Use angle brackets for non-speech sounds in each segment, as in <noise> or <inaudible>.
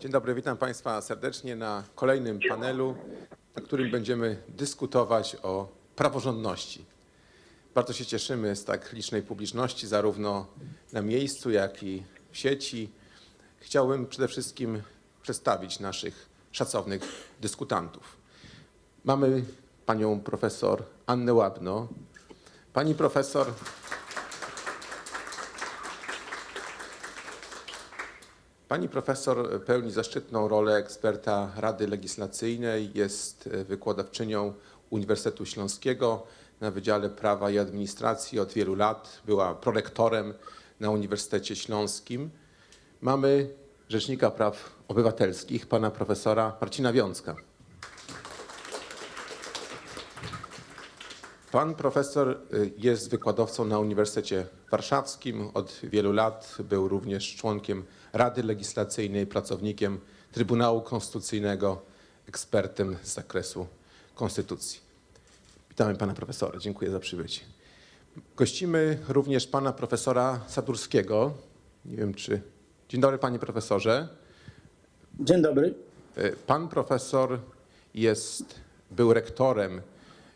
Dzień dobry, witam Państwa serdecznie na kolejnym panelu, na którym będziemy dyskutować o praworządności. Bardzo się cieszymy z tak licznej publiczności, zarówno na miejscu, jak i w sieci. Chciałbym przede wszystkim przedstawić naszych szacownych dyskutantów. Mamy panią profesor Annę Łabno. Pani profesor Pani profesor pełni zaszczytną rolę eksperta Rady Legislacyjnej, jest wykładowczynią Uniwersytetu Śląskiego na Wydziale Prawa i Administracji od wielu lat. Była prorektorem na Uniwersytecie Śląskim. Mamy Rzecznika Praw Obywatelskich, pana profesora Marcina Wiącka. Pan profesor y, jest wykładowcą na Uniwersytecie Warszawskim. Od wielu lat był również członkiem Rady Legislacyjnej, pracownikiem Trybunału Konstytucyjnego, ekspertem z zakresu konstytucji. Witamy pana profesora, dziękuję za przybycie. Gościmy również pana profesora Sadurskiego. Nie wiem czy. Dzień dobry panie profesorze. Dzień dobry. Y, Pan profesor jest, był rektorem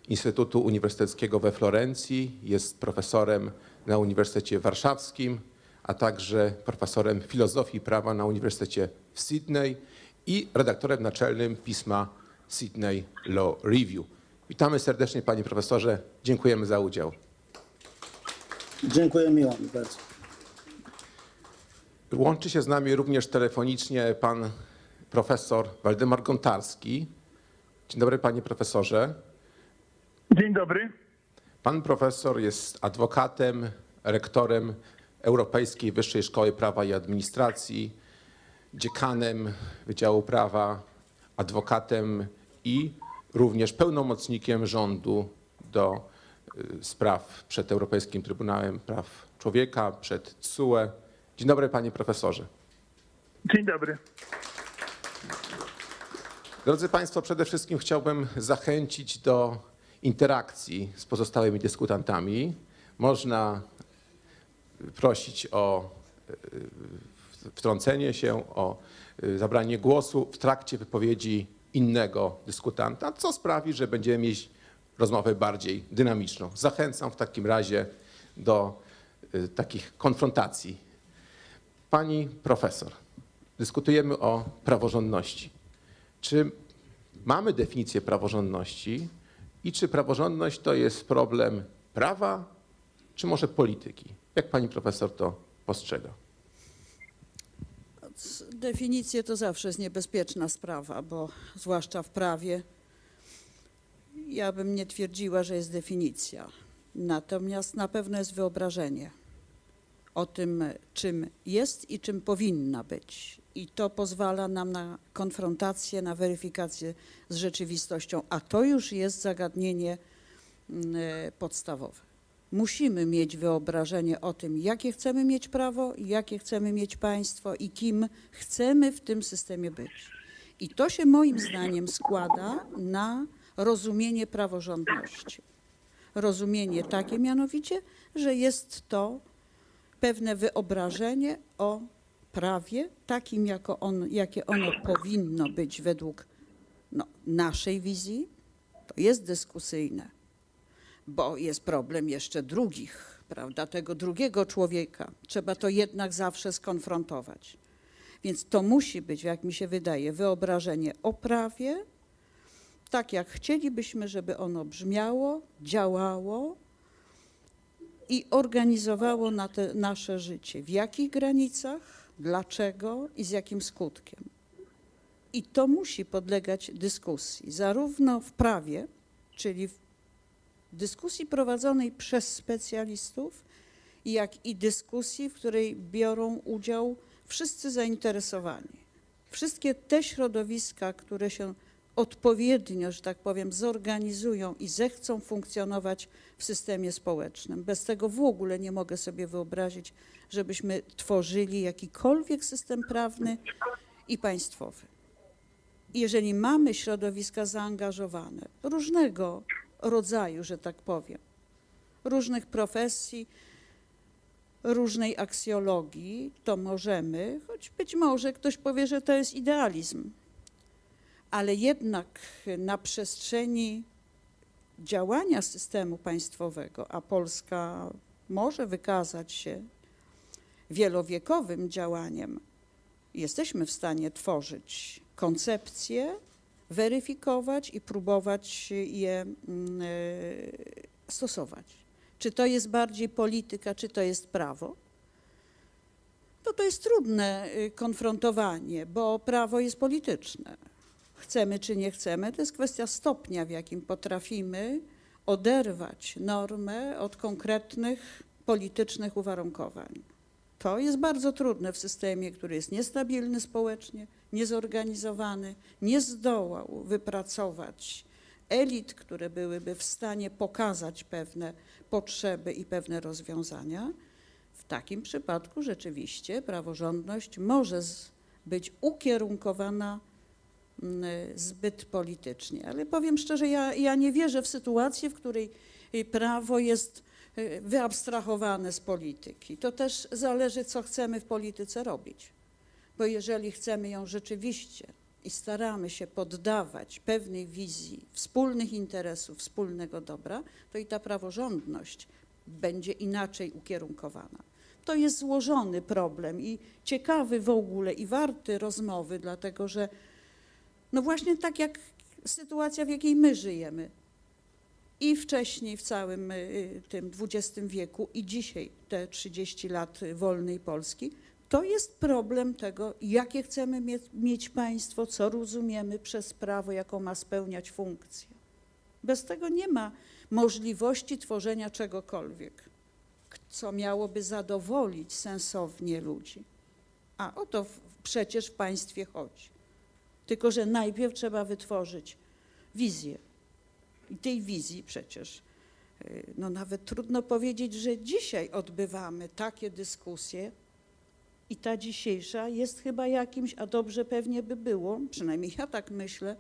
Instytutu Uniwersyteckiego we Florencji, jest profesorem na Uniwersytecie Warszawskim, a także profesorem filozofii prawa na Uniwersytecie w Sydney i redaktorem naczelnym pisma Sydney Law Review. Witamy serdecznie panie profesorze, dziękujemy za udział. Dziękuję miło mi bardzo. Łączy się z nami również telefonicznie pan profesor Waldemar Gontarski. Dzień dobry panie profesorze. Dzień dobry. Pan profesor jest adwokatem, rektorem Europejskiej Wyższej Szkoły Prawa i Administracji, dziekanem Wydziału Prawa, adwokatem i również pełnomocnikiem rządu do y, spraw przed Europejskim Trybunałem Praw Człowieka, przed TSUE. Dzień dobry panie profesorze. Dzień dobry. Drodzy Państwo, przede wszystkim chciałbym zachęcić do interakcji z pozostałymi dyskutantami. Można prosić o y, wtrącenie się, o y, zabranie głosu w trakcie wypowiedzi innego dyskutanta, co sprawi, że będziemy mieć rozmowę bardziej dynamiczną. Zachęcam w takim razie do takich konfrontacji. Pani profesor, dyskutujemy o praworządności. Czy mamy definicję praworządności i czy praworządność to jest problem prawa, czy może polityki? Jak pani profesor to postrzega? Definicje to zawsze jest niebezpieczna sprawa, bo zwłaszcza w prawie ja bym nie twierdziła, że jest definicja. Natomiast na pewno jest wyobrażenie o tym, czym jest i czym powinna być. I to pozwala nam na konfrontację, na weryfikację z rzeczywistością, a to już jest zagadnienie mm, podstawowe. Musimy mieć wyobrażenie o tym, jakie chcemy mieć prawo, jakie chcemy mieć państwo i kim chcemy w tym systemie być. I to się moim zdaniem składa na rozumienie praworządności. Rozumienie takie mianowicie, że jest to pewne wyobrażenie o prawie, takim jako on, jakie ono powinno być według no, naszej wizji. To jest dyskusyjne, bo jest problem jeszcze drugich, prawda, tego drugiego człowieka. Trzeba to jednak zawsze skonfrontować. Więc to musi być, jak mi się wydaje, wyobrażenie o prawie, tak jak chcielibyśmy, żeby ono brzmiało, działało i organizowało na nasze życie. W jakich granicach, dlaczego i z jakim skutkiem. I to musi podlegać dyskusji, zarówno w prawie, czyli w dyskusji prowadzonej przez specjalistów, jak i dyskusji, w której biorą udział wszyscy zainteresowani. Wszystkie te środowiska, które się odpowiednio, że tak powiem, zorganizują i zechcą funkcjonować w systemie społecznym. Bez tego w ogóle nie mogę sobie wyobrazić, żebyśmy tworzyli jakikolwiek system prawny i państwowy. Jeżeli mamy środowiska zaangażowane, różnego rodzaju, że tak powiem, różnych profesji, różnej aksjologii, to możemy, choć być może ktoś powie, że to jest idealizm, ale jednak na przestrzeni działania systemu państwowego, a Polska może wykazać się wielowiekowym działaniem, jesteśmy w stanie tworzyć koncepcje, weryfikować i próbować je mm, e, stosować. Czy to jest bardziej polityka, czy to jest prawo? To to jest trudne y, konfrontowanie, bo prawo jest polityczne. Chcemy czy nie chcemy, to jest kwestia stopnia, w jakim potrafimy oderwać normę od konkretnych politycznych uwarunkowań. To jest bardzo trudne w systemie, który jest niestabilny społecznie, niezorganizowany, nie zdołał wypracować elit, które byłyby w stanie pokazać pewne potrzeby i pewne rozwiązania. W takim przypadku rzeczywiście praworządność może być ukierunkowana mm, zbyt politycznie. Ale powiem szczerze, ja, ja nie wierzę w sytuację, w której y, prawo jest wyabstrahowane z polityki. To też zależy, co chcemy w polityce robić. Bo jeżeli chcemy ją rzeczywiście i staramy się poddawać pewnej wizji wspólnych interesów, wspólnego dobra, to i ta praworządność będzie inaczej ukierunkowana. To jest złożony problem i ciekawy w ogóle i warty rozmowy, dlatego że no właśnie tak jak sytuacja, w jakiej my żyjemy i wcześniej w całym y, tym XX wieku i dzisiaj te 30 lat wolnej Polski, to jest problem tego, jakie chcemy mieć, państwo, co rozumiemy przez prawo, jaką ma spełniać funkcję. Bez tego nie ma możliwości tworzenia czegokolwiek, co miałoby zadowolić sensownie ludzi. A o to przecież w państwie chodzi. Tylko, że najpierw trzeba wytworzyć wizję. I tej wizji przecież, y, no nawet trudno powiedzieć, że dzisiaj odbywamy takie dyskusje i ta dzisiejsza jest chyba jakimś, a dobrze pewnie by było, przynajmniej ja tak myślę,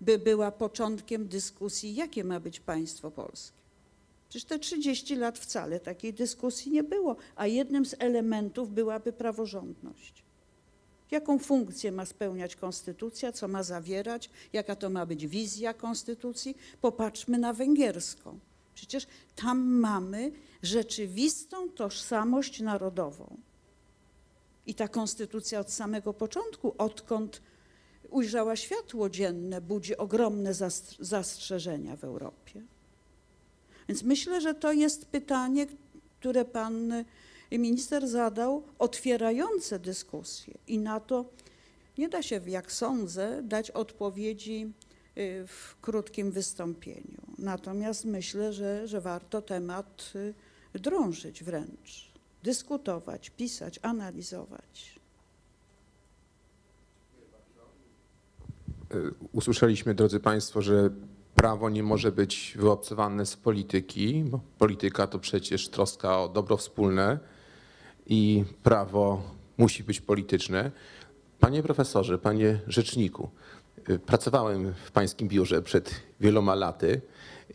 by była początkiem dyskusji, jakie ma być państwo polskie. Przecież te 30 lat wcale takiej dyskusji nie było, a jednym z elementów byłaby praworządność. Jaką funkcję ma spełniać konstytucja, co ma zawierać, jaka to ma być wizja konstytucji? Popatrzmy na węgierską. Przecież tam mamy rzeczywistą tożsamość narodową. I ta konstytucja od samego początku, odkąd ujrzała światło dzienne, budzi ogromne zast- zastrzeżenia w Europie. Więc myślę, że to jest pytanie, które pan minister zadał, otwierające dyskusję. I na to nie da się, jak sądzę, dać odpowiedzi y, w krótkim wystąpieniu. Natomiast myślę, że, że warto temat y, drążyć wręcz, dyskutować, pisać, analizować. Y, Usłyszeliśmy, drodzy Państwo, że prawo nie może być wyobcowane z polityki, bo polityka to przecież troska o dobro wspólne i prawo musi być polityczne. Panie profesorze, panie rzeczniku, y, pracowałem w pańskim biurze przed wieloma laty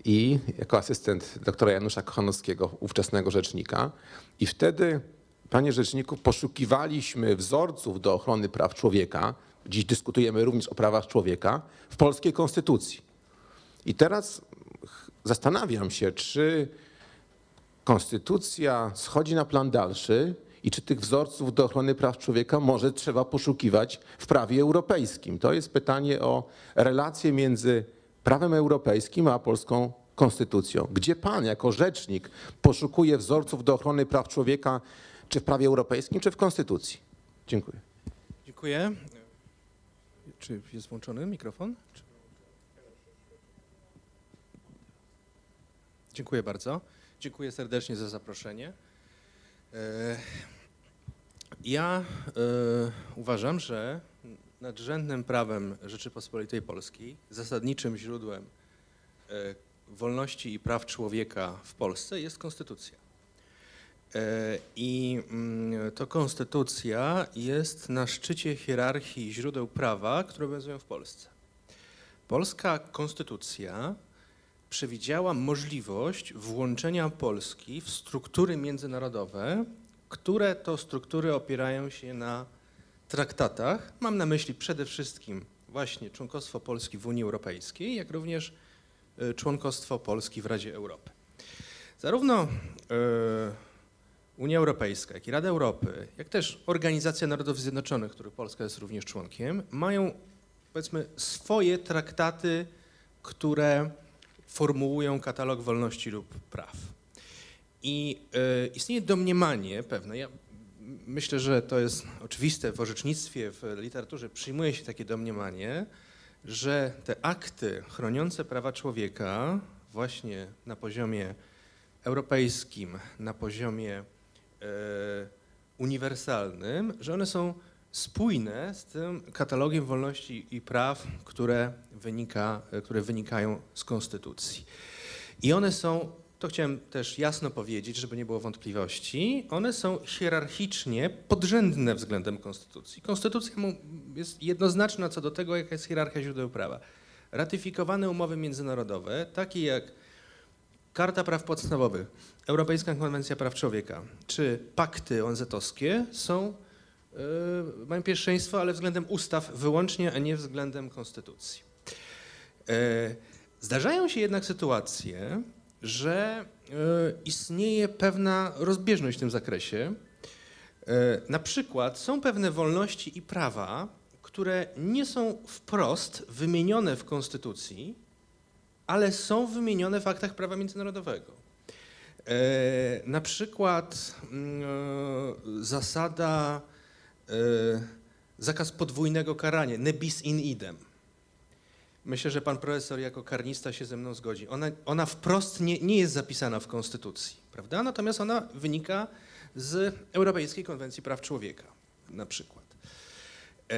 i jako asystent doktora Janusza Kochanowskiego, ówczesnego rzecznika. I wtedy, panie rzeczniku, poszukiwaliśmy wzorców do ochrony praw człowieka. Dziś dyskutujemy również o prawach człowieka w polskiej konstytucji. I teraz zastanawiam się, czy konstytucja schodzi na plan dalszy i czy tych wzorców do ochrony praw człowieka może trzeba poszukiwać w prawie europejskim. To jest pytanie o relacje między prawem europejskim a polską konstytucją. Gdzie pan jako rzecznik poszukuje wzorców do ochrony praw człowieka czy w prawie europejskim, czy w konstytucji? Dziękuję. Dziękuję. Czy jest włączony mikrofon? Dziękuję bardzo. Dziękuję serdecznie za zaproszenie. Ja e, uważam, że nadrzędnym prawem Rzeczypospolitej Polskiej, zasadniczym źródłem e, wolności i praw człowieka w Polsce jest konstytucja. E, I mm, to konstytucja jest na szczycie hierarchii źródeł prawa, które obowiązują w Polsce. Polska konstytucja przewidziała możliwość włączenia Polski w struktury międzynarodowe które to struktury opierają się na traktatach. Mam na myśli przede wszystkim właśnie członkostwo Polski w Unii Europejskiej, jak również e, członkostwo Polski w Radzie Europy. Zarówno e, Unia Europejska, jak i Rada Europy, jak też Organizacja Narodów Zjednoczonych, których Polska jest również członkiem, mają powiedzmy swoje traktaty, które formułują katalog wolności lub praw. I e, istnieje domniemanie pewne, ja myślę, że to jest oczywiste w orzecznictwie, w literaturze przyjmuje się takie domniemanie, że te akty chroniące prawa człowieka właśnie na poziomie europejskim, na poziomie e, uniwersalnym, że one są spójne z tym katalogiem wolności i praw, które, wynika, e, które wynikają z Konstytucji. I one są, to chciałem też jasno powiedzieć, żeby nie było wątpliwości, one są hierarchicznie podrzędne względem Konstytucji. Konstytucja jest jednoznaczna co do tego, jaka jest hierarchia źródeł prawa. Ratyfikowane umowy międzynarodowe, takie jak Karta Praw Podstawowych, Europejska Konwencja Praw Człowieka czy pakty ONZ-owskie są, yy, mają pierwszeństwo, ale względem ustaw wyłącznie, a nie względem konstytucji. Yy, Zdarzają się jednak sytuacje, że yy, istnieje pewna rozbieżność w tym zakresie. Yy, Na przykład są pewne wolności i prawa, które nie są wprost wymienione w Konstytucji, ale są wymienione w aktach prawa międzynarodowego. E, na przykład mm, e, zasada, e, zakaz podwójnego karania, ne bis in idem. Myślę, że pan profesor jako karnista się ze mną zgodzi. Ona, ona wprost nie, nie jest zapisana w Konstytucji, prawda? Natomiast ona wynika z Europejskiej Konwencji Praw Człowieka, na przykład. Y,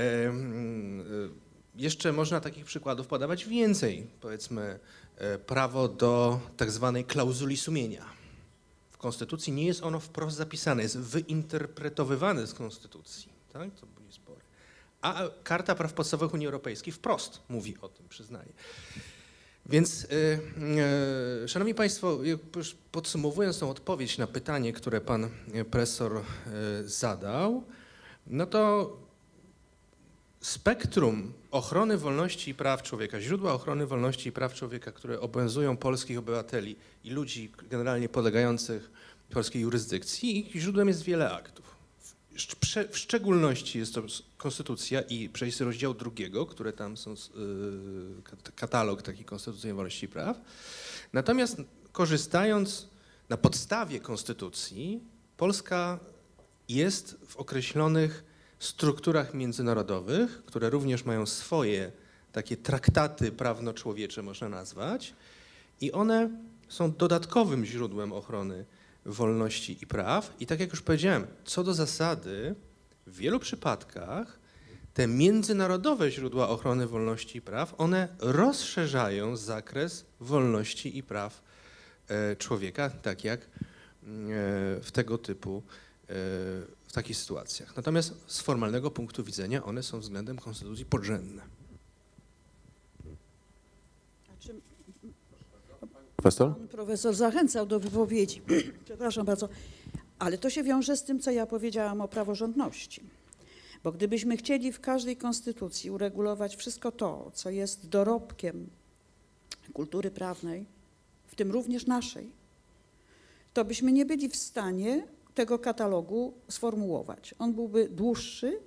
Jeszcze można takich przykładów podawać więcej. Powiedzmy, e, prawo do tak zwanej klauzuli sumienia. W Konstytucji nie jest ono wprost zapisane, jest wyinterpretowywane z Konstytucji. Tak? A Karta Praw Podstawowych Unii Europejskiej wprost mówi o tym, przyznaję. Więc, y, y, Szanowni Państwo, już podsumowując tą odpowiedź na pytanie, które Pan y, Profesor y, zadał, no to spektrum ochrony wolności i praw człowieka, źródła ochrony wolności i praw człowieka, które obowiązują polskich obywateli i ludzi generalnie podlegających polskiej jurysdykcji, ich źródłem jest wiele aktów. W szcze- W szczególności jest to konstytucja i przejście rozdziału drugiego, które tam są, y, kat- katalog taki konstytucji wolności i praw. Natomiast korzystając na podstawie konstytucji, Polska jest w określonych strukturach międzynarodowych, które również mają swoje takie traktaty prawno-człowiecze, można nazwać, i one są dodatkowym źródłem ochrony wolności i praw. I tak jak już powiedziałem, co do zasady, w wielu przypadkach te międzynarodowe źródła ochrony wolności i praw, one rozszerzają zakres wolności i praw e, człowieka, tak jak e, w tego typu e, w takich sytuacjach. Natomiast z formalnego punktu widzenia one są względem konstytucji podrzędne. Znaczy, Profesor? Pan profesor zachęcał do wypowiedzi. <clears throat> Przepraszam bardzo. Ale to się wiąże z tym, co ja powiedziałam o praworządności. Bo gdybyśmy chcieli w każdej konstytucji uregulować wszystko to, co jest dorobkiem kultury prawnej, w tym również naszej, to byśmy nie byli w stanie tego katalogu sformułować. On byłby dłuższy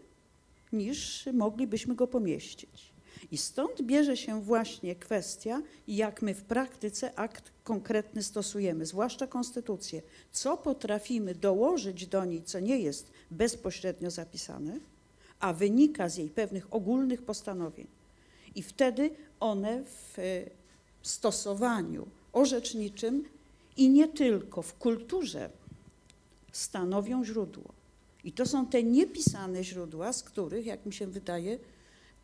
niż moglibyśmy go pomieścić. I stąd bierze się właśnie kwestia, jak my w praktyce akt konkretny stosujemy, zwłaszcza konstytucję. Co potrafimy dołożyć do niej, co nie jest bezpośrednio zapisane, a wynika z jej pewnych ogólnych postanowień. I wtedy one w e, stosowaniu orzeczniczym i nie tylko w kulturze stanowią źródło. I to są te niepisane źródła, z których, jak mi się wydaje,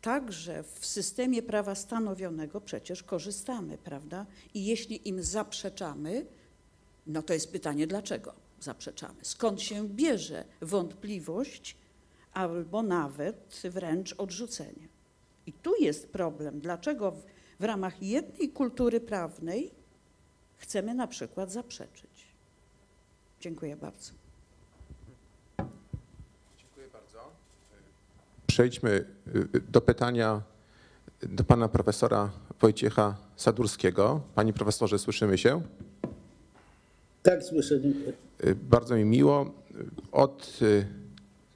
także w systemie prawa stanowionego przecież korzystamy, prawda? I jeśli im zaprzeczamy, no to jest pytanie, dlaczego zaprzeczamy? Skąd się bierze wątpliwość albo nawet wręcz odrzucenie? I tu jest problem, dlaczego w, w ramach jednej kultury prawnej chcemy na przykład zaprzeczyć. Dziękuję bardzo. Przejdźmy y, do pytania do pana profesora Wojciecha Sadurskiego. Panie profesorze, słyszymy się? Tak, słyszę, dziękuję. Y, Bardzo mi miło. Od y,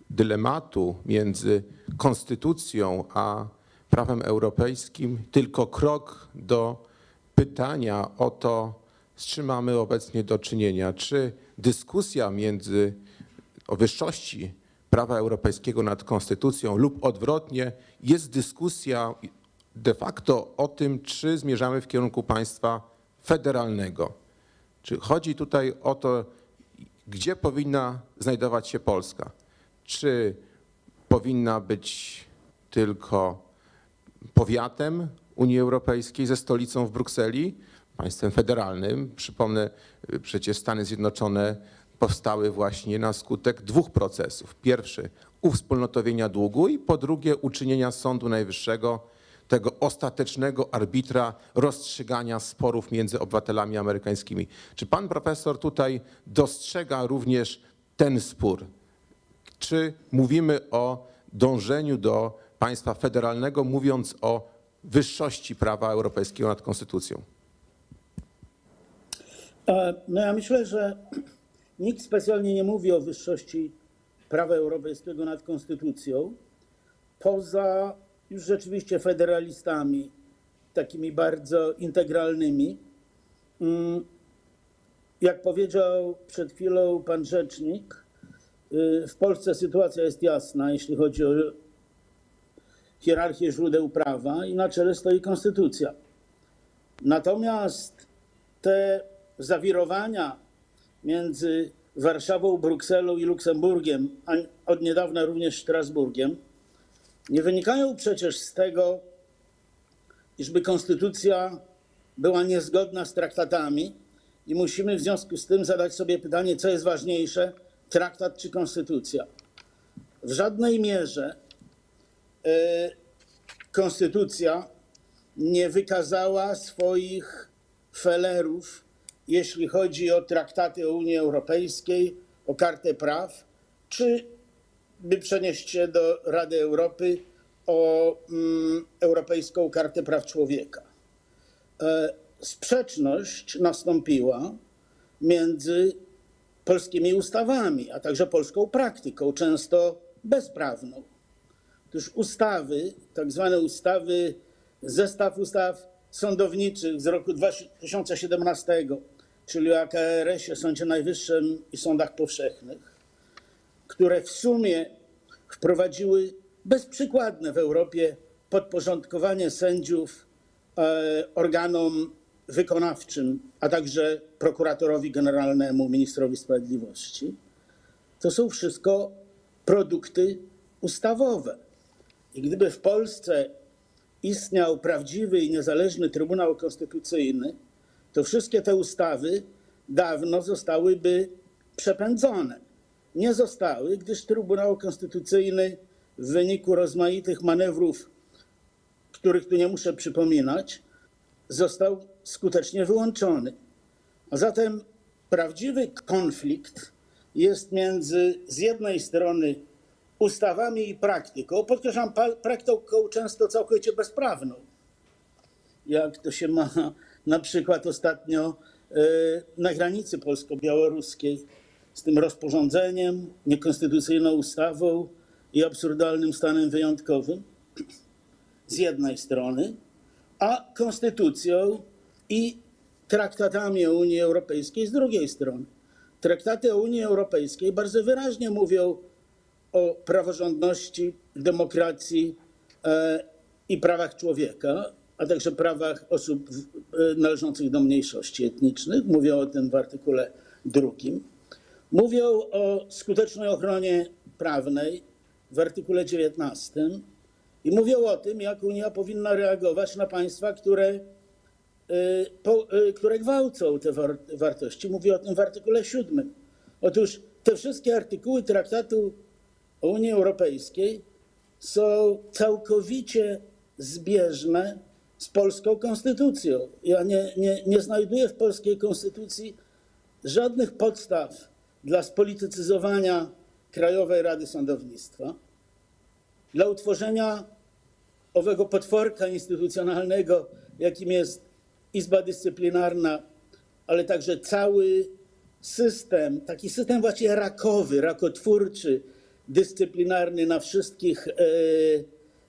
dylematu między konstytucją a prawem europejskim tylko krok do pytania o to, z czym mamy obecnie do czynienia. Czy dyskusja między o wyższości prawa europejskiego nad konstytucją lub odwrotnie jest dyskusja de facto o tym, czy zmierzamy w kierunku państwa federalnego. Czy chodzi tutaj o to, gdzie powinna znajdować się Polska? Czy powinna być tylko powiatem Unii Europejskiej ze stolicą w Brukseli, państwem federalnym? Przypomnę, y, przecież Stany Zjednoczone powstały właśnie na skutek dwóch procesów. Pierwszy uwspólnotowienia długu i po drugie uczynienia Sądu Najwyższego tego ostatecznego arbitra rozstrzygania sporów między obywatelami amerykańskimi. Czy pan profesor tutaj dostrzega również ten spór? Czy mówimy o dążeniu do państwa federalnego, mówiąc o wyższości prawa europejskiego nad konstytucją? E, No ja myślę, że nikt specjalnie nie mówi o wyższości prawa europejskiego nad konstytucją, poza już rzeczywiście federalistami, takimi bardzo integralnymi. Mm, Jak powiedział przed chwilą pan rzecznik, y, w Polsce sytuacja jest jasna, jeśli chodzi o hierarchię źródeł prawa i na czele stoi konstytucja. Natomiast te zawirowania między Warszawą, Brukselą i Luksemburgiem, a od niedawna również Strasburgiem, nie wynikają przecież z tego, iżby konstytucja była niezgodna z traktatami i musimy w związku z tym zadać sobie pytanie, co jest ważniejsze, traktat czy konstytucja. W żadnej mierze e, konstytucja nie wykazała swoich felerów, jeśli chodzi o traktaty o Unii Europejskiej, o Kartę Praw, czy by przenieść się do Rady Europy o mm, Europejską Kartę Praw Człowieka. E, sprzeczność nastąpiła między polskimi ustawami, a także polską praktyką, często bezprawną. Otóż ustawy, tak zwane ustawy, zestaw ustaw sądowniczych z roku 2017, czyli o AKRS-ie, Sądzie Najwyższym i sądach powszechnych, które w sumie wprowadziły bezprzykładne w Europie podporządkowanie sędziów e, organom wykonawczym, a także prokuratorowi generalnemu, ministrowi sprawiedliwości. To są wszystko produkty ustawowe. I gdyby w Polsce istniał prawdziwy i niezależny Trybunał Konstytucyjny, to wszystkie te ustawy dawno zostałyby przepędzone. Nie zostały, gdyż Trybunał Konstytucyjny w wyniku rozmaitych manewrów, których tu nie muszę przypominać, został skutecznie wyłączony. A zatem prawdziwy konflikt jest między z jednej strony ustawami i praktyką, podkreślam praktyką często całkowicie bezprawną, jak to się ma na przykład ostatnio e, na granicy polsko-białoruskiej z tym rozporządzeniem, niekonstytucyjną ustawą i absurdalnym stanem wyjątkowym z jednej strony, a konstytucją i traktatami Unii Europejskiej z drugiej strony. Traktaty Unii Europejskiej bardzo wyraźnie mówią o praworządności, demokracji e, i prawach człowieka, a także prawach osób e, należących do mniejszości etnicznych. Mówią o tym w artykule drugim. Mówią o skutecznej ochronie prawnej w artykule 19 i mówią o tym, jak Unia powinna reagować na państwa, które, po, y, które gwałcą te war, wartości. Mówi o tym w artykule 7. Otóż te wszystkie artykuły traktatu o Unii Europejskiej są całkowicie zbieżne z polską konstytucją. Ja nie, nie, nie znajduję w polskiej konstytucji żadnych podstaw dla spolitycyzowania Krajowej Rady Sądownictwa. dla utworzenia owego potworka instytucjonalnego, jakim jest Izba Dyscyplinarna, ale także cały system, taki system właściwie rakowy, rakotwórczy, dyscyplinarny na wszystkich, e,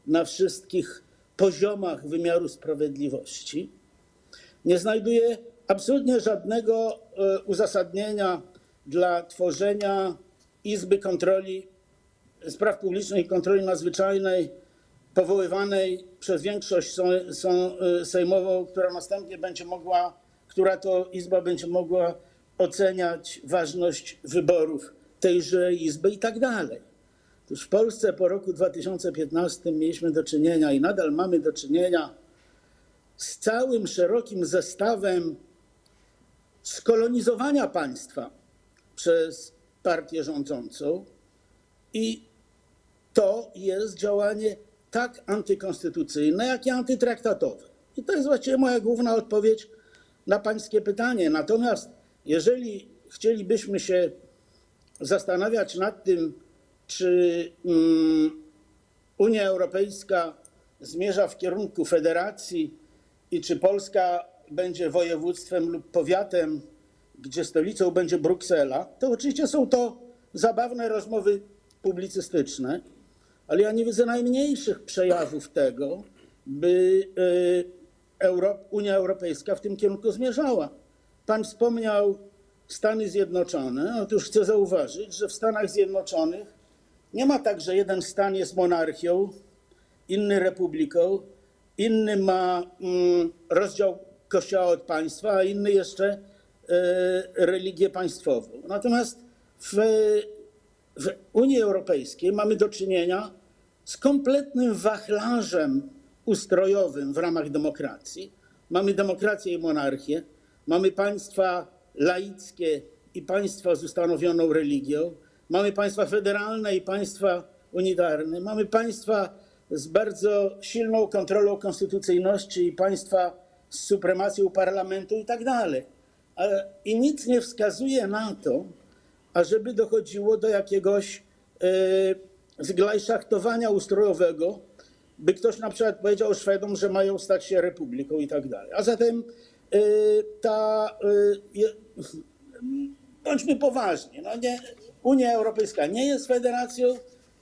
na wszystkich poziomach wymiaru sprawiedliwości, nie znajduje absolutnie żadnego e, uzasadnienia dla tworzenia Izby Kontroli Spraw Publicznych i Kontroli Nadzwyczajnej powoływanej przez większość y, sejmową, która następnie będzie mogła, która to izba będzie mogła oceniać ważność wyborów tejże izby i tak dalej. Otóż w Polsce po roku 2015 mieliśmy do czynienia i nadal mamy do czynienia z całym szerokim zestawem skolonizowania państwa przez partię rządzącą i to jest działanie tak antykonstytucyjne, jak i antytraktatowe. I to jest właściwie moja główna odpowiedź na pańskie pytanie. Natomiast jeżeli chcielibyśmy się zastanawiać nad tym, czy mm, Unia Europejska zmierza w kierunku federacji i czy Polska będzie województwem lub powiatem, gdzie stolicą będzie Bruksela, to oczywiście są to zabawne rozmowy publicystyczne, ale ja nie widzę najmniejszych przejawów tego, by y, Euro, Unia Europejska w tym kierunku zmierzała. Pan wspomniał Stany Zjednoczone. Otóż chcę zauważyć, że w Stanach Zjednoczonych nie ma tak, że jeden stan jest monarchią, inny republiką, inny ma mm, rozdział kościoła od państwa, a inny jeszcze e, religię państwową. Natomiast w, w Unii Europejskiej mamy do czynienia z kompletnym wachlarzem ustrojowym w ramach demokracji. Mamy demokrację i monarchię, mamy państwa laickie i państwa z ustanowioną religią, mamy państwa federalne i państwa unitarne, mamy państwa z bardzo silną kontrolą konstytucyjności i państwa z supremacją parlamentu i tak dalej. Ale- I nic nie wskazuje na to, ażeby dochodziło do jakiegoś e, zglajszachtowania ustrojowego, by ktoś na przykład powiedział Szwedom, że mają stać się republiką i tak dalej. A zatem e, ta, e, bądźmy poważni, no nie, Unia Europejska nie jest federacją,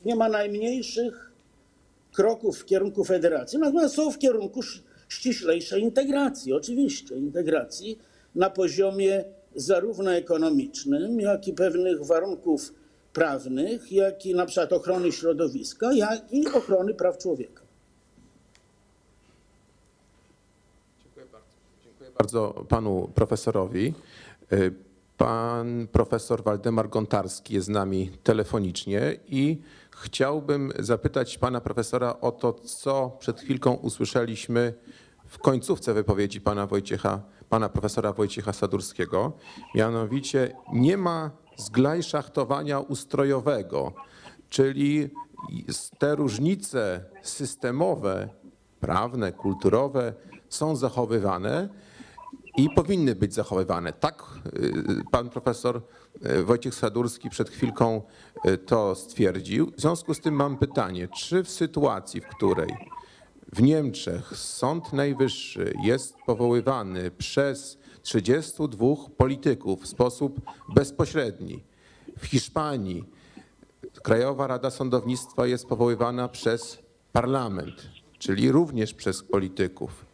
nie ma najmniejszych kroków w kierunku federacji, natomiast są w kierunku sz- ściślejszej integracji, oczywiście, integracji na poziomie zarówno ekonomicznym, jak i pewnych warunków prawnych, jak i na przykład ochrony środowiska, jak i ochrony praw człowieka. Dziękuję bardzo panu profesorowi. Pan profesor Waldemar Gontarski jest z nami telefonicznie i chciałbym zapytać pana profesora o to, co przed chwilką usłyszeliśmy w końcówce wypowiedzi pana Wojciecha, pana profesora Wojciecha Sadurskiego. Mianowicie nie ma zglajszachtowania ustrojowego, czyli te różnice systemowe, prawne, kulturowe są zachowywane i powinny być zachowywane. Tak y, pan profesor y, Wojciech Sadurski przed chwilką y, to stwierdził. W związku z tym mam pytanie, czy w sytuacji, w której w Niemczech Sąd Najwyższy jest powoływany przez 32 polityków w sposób bezpośredni, w Hiszpanii Krajowa Rada Sądownictwa jest powoływana przez parlament, czyli również przez polityków,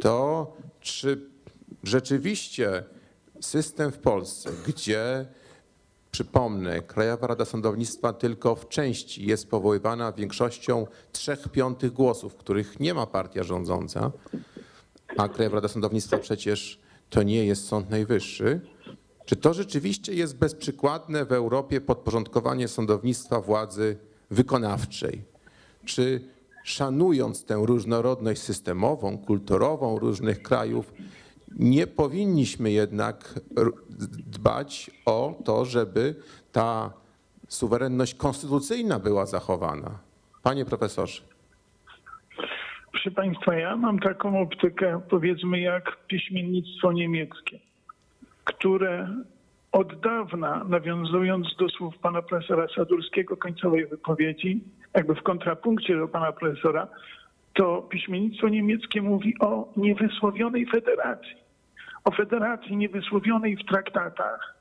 to czy rzeczywiście system w Polsce, gdzie przypomnę, Krajowa Rada Sądownictwa tylko w części jest powoływana większością trzech piątych głosów, których nie ma partia rządząca, a Krajowa Rada Sądownictwa przecież to nie jest Sąd Najwyższy. Czy to rzeczywiście jest bezprzykładne w Europie podporządkowanie sądownictwa władzy wykonawczej? Czy szanując tę różnorodność systemową, kulturową różnych krajów, nie powinniśmy jednak dbać o to, żeby ta suwerenność konstytucyjna była zachowana? Panie profesorze. Proszę Państwa, ja mam taką optykę, powiedzmy, jak piśmiennictwo niemieckie, które od dawna, nawiązując do słów pana profesora Sadurskiego końcowej wypowiedzi, jakby w kontrapunkcie do pana profesora, to piśmiennictwo niemieckie mówi o niewysłowionej federacji. O federacji niewysłowionej w traktatach,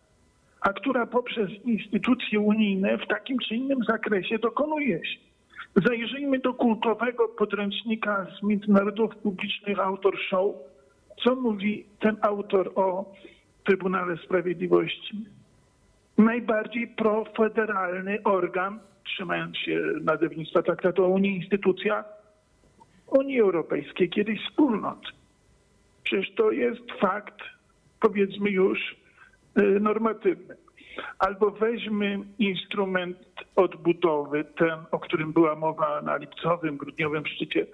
a która poprzez instytucje unijne w takim czy innym zakresie dokonuje się. Zajrzyjmy do kultowego podręcznika z międzynarodów publicznych Autor Show. Co mówi ten autor o Trybunale Sprawiedliwości? Najbardziej profederalny organ, trzymając się nazewnictwa traktatu o Unii, instytucja Unii Europejskiej, kiedyś wspólnot. Przecież to jest fakt, powiedzmy już, y, normatywny. Albo weźmy instrument odbudowy, ten, o którym była mowa na lipcowym, grudniowym szczycie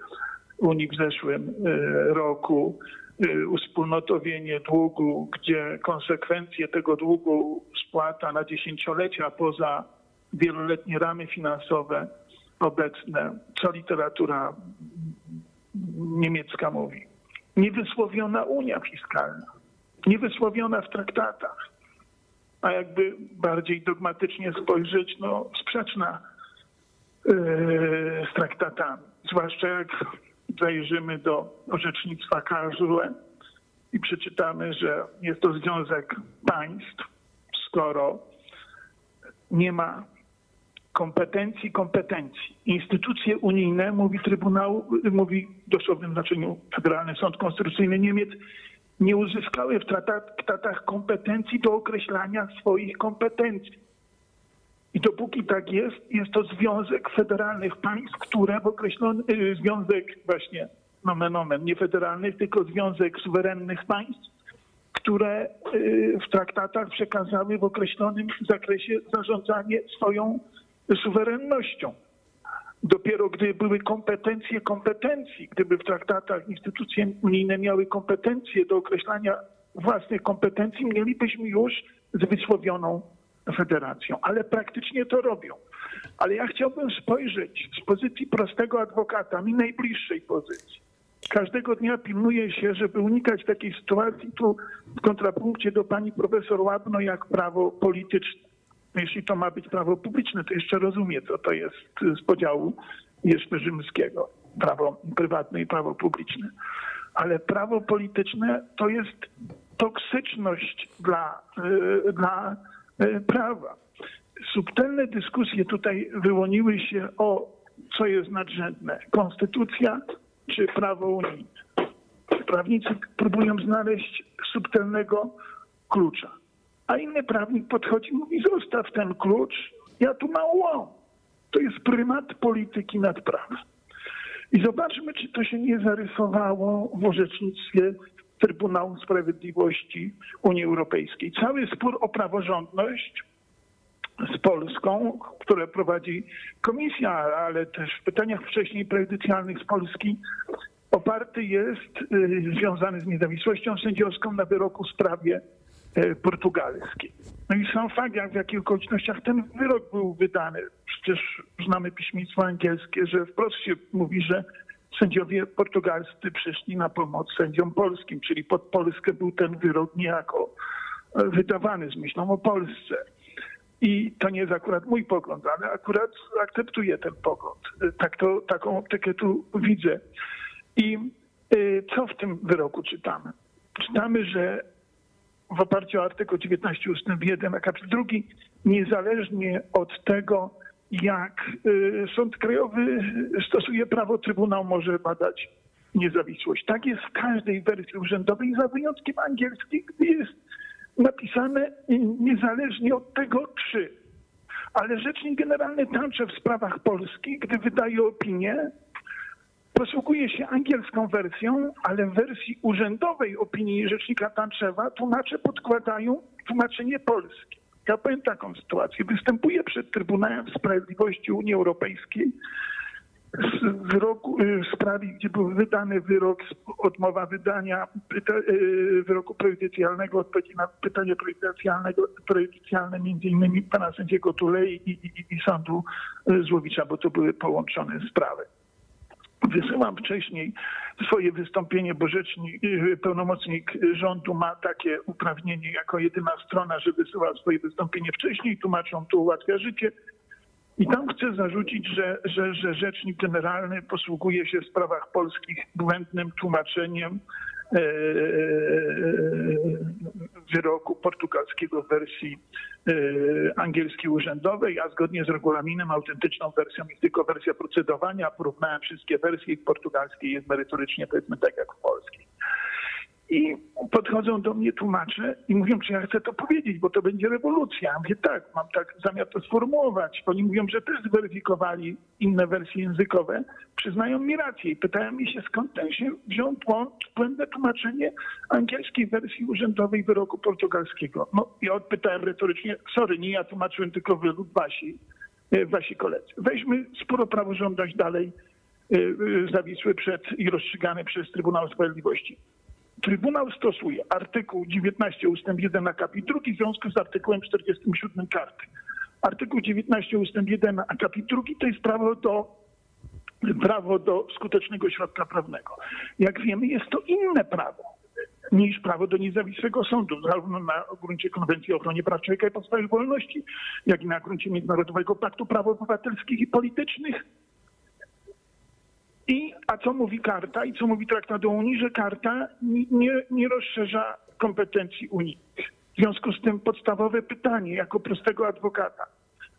Unii w zeszłym y, roku, y, uspólnotowienie długu, gdzie konsekwencje tego długu spłata na dziesięciolecia poza wieloletnie ramy finansowe obecne, co literatura niemiecka mówi. Niewysłowiona Unia Fiskalna, niewysłowiona w traktatach, a jakby bardziej dogmatycznie spojrzeć, no sprzeczna yy, z traktatami. Zwłaszcza jak zajrzymy do orzecznictwa Karlsruhe i przeczytamy, że jest to związek państw, skoro nie ma kompetencji kompetencji. Instytucje unijne, mówi Trybunał, mówi w dosłownym znaczeniu Federalny Sąd Konstytucyjny Niemiec, nie uzyskały w traktatach kompetencji do określania swoich kompetencji. I dopóki tak jest, jest to związek federalnych państw, które w określony, y, związek właśnie nomen omen, nie federalnych, tylko związek suwerennych państw, które y, w traktatach przekazały w określonym zakresie zarządzanie swoją suwerennością. Dopiero gdy były kompetencje kompetencji, gdyby w traktatach instytucje unijne miały kompetencje do określania własnych kompetencji, mielibyśmy już z wysłowioną federacją. Ale praktycznie to robią. Ale ja chciałbym spojrzeć z pozycji prostego adwokata, mi najbliższej pozycji. Każdego dnia pilnuję się, żeby unikać takiej sytuacji tu w kontrapunkcie do pani profesor Łabno, jak prawo polityczne. Jeśli to ma być prawo publiczne, to jeszcze rozumiem, co to jest z podziału jeszcze rzymskiego. Prawo prywatne i prawo publiczne. Ale prawo polityczne to jest toksyczność dla, y, dla y, prawa. Subtelne dyskusje tutaj wyłoniły się o co jest nadrzędne. Konstytucja czy prawo unijne. Prawnicy próbują znaleźć subtelnego klucza. A inny prawnik podchodzi i mówi, zostaw ten klucz, ja tu mam łom. To jest prymat polityki nad prawem. I zobaczmy, czy to się nie zarysowało w orzecznictwie Trybunału Sprawiedliwości Unii Europejskiej. Cały spór o praworządność z Polską, które prowadzi komisja, ale też w pytaniach wcześniej prejudycjalnych z Polski, oparty jest, y, związany z niezawisłością sędziowską na wyroku w sprawie portugalskiej. No i sam fakt, jak w jakich okolicznościach ten wyrok był wydany. Przecież znamy piśmictwo angielskie, że wprost się mówi, że sędziowie portugalscy przyszli na pomoc sędziom polskim, czyli pod Polskę był ten wyrok niejako e, wydawany z myślą o Polsce. I to nie jest akurat mój pogląd, ale akurat akceptuję ten pogląd. E, Tak to, taką optykę tu widzę. I co w tym wyroku czytamy? Czytamy, że w oparciu o artykuł 19 ust. 1 akapit 2, niezależnie od tego, jak y, Sąd Krajowy stosuje prawo, Trybunał może badać niezawisłość. Tak jest w każdej wersji urzędowej, za wyjątkiem angielskiej, gdzie jest napisane y, niezależnie od tego, czy. Ale Rzecznik Generalny Tancze w sprawach polskich, gdy wydaje opinię, posługuje się angielską wersją, ale w wersji urzędowej opinii Rzecznika Tanczewa tłumacze podkładają tłumaczenie polskie. Ja powiem taką sytuację. Występuję przed Trybunałem Sprawiedliwości Unii Europejskiej wyroku, y, w sprawie, gdzie był wydany wyrok, odmowa wydania pyta, y, wyroku prejudycjalnego, odpowiedzi na pytanie prejudycjalne między innymi pana sędziego Tulei i, i, i sądu Złowicza, bo to były połączone sprawy. Wysyłam wcześniej swoje wystąpienie, bo rzecznik, y, pełnomocnik rządu ma takie uprawnienie jako jedyna strona, że wysyła swoje wystąpienie wcześniej, tłumaczą to ułatwia życie. I tam chcę zarzucić, że, że, że rzecznik generalny posługuje się w sprawach polskich błędnym tłumaczeniem wyroku portugalskiego w wersji e, angielskiej urzędowej, a zgodnie z regulaminem autentyczną wersją jest tylko wersja procedowania. Porównałem wszystkie wersje i w portugalskiej jest merytorycznie powiedzmy tak jak w polskiej. I podchodzą do mnie tłumacze i mówią, czy ja chcę to powiedzieć, bo to będzie rewolucja. Ja mówię, tak, mam tak zamiar to sformułować. Oni mówią, że też zweryfikowali inne wersje językowe, przyznają mi rację i pytają mnie się, skąd ten się wziął błędne tłumaczenie angielskiej wersji urzędowej wyroku portugalskiego. No, ja odpytałem retorycznie, sorry, nie ja tłumaczyłem, tylko wy lub wasi, e, wasi koledzy. Weźmy sporo praworządność dalej e, e, zawisły przed i rozstrzygany przez Trybunał Sprawiedliwości. Trybunał stosuje artykuł 19 ustęp 1 akapit 2 w związku z artykułem 47 karty. Artykuł 19 ustęp 1 akapit 2 to jest prawo do, prawo do skutecznego środka prawnego. Jak wiemy jest to inne prawo niż prawo do niezawisłego sądu, zarówno na gruncie Konwencji o ochronie praw człowieka i podstawowych wolności, jak i na gruncie Międzynarodowego Paktu Praw Obywatelskich i Politycznych, i, a co mówi karta i co mówi traktat o Unii, że karta ni- nie, nie rozszerza kompetencji unijnych. W związku z tym podstawowe pytanie jako prostego adwokata.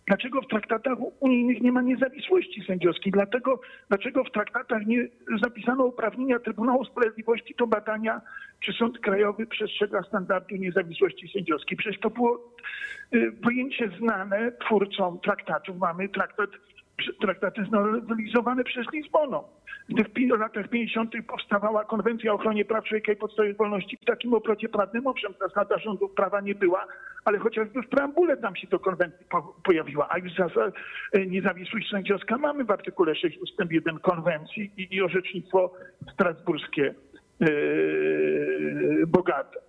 Dlaczego w traktatach unijnych nie ma niezawisłości sędziowskiej? Dlatego, dlaczego w traktatach nie zapisano uprawnienia Trybunału Sprawiedliwości do badania, czy Sąd Krajowy przestrzega standardu niezawisłości sędziowskiej? Przecież to było y, pojęcie znane twórcom traktatów. Mamy traktat traktaty znowelizowane przez Lizboną. Gdy w latach 50. powstawała Konwencja o ochronie praw człowieka i podstawowych wolności, w takim obrocie prawnym, owszem, zasada rządów prawa nie była, ale chociażby w preambule tam się to konwencji po, pojawiła, a już e, niezawisłość sędziowska mamy w artykule 6 ustęp 1 konwencji i, i orzecznictwo strasburskie yy, bogate.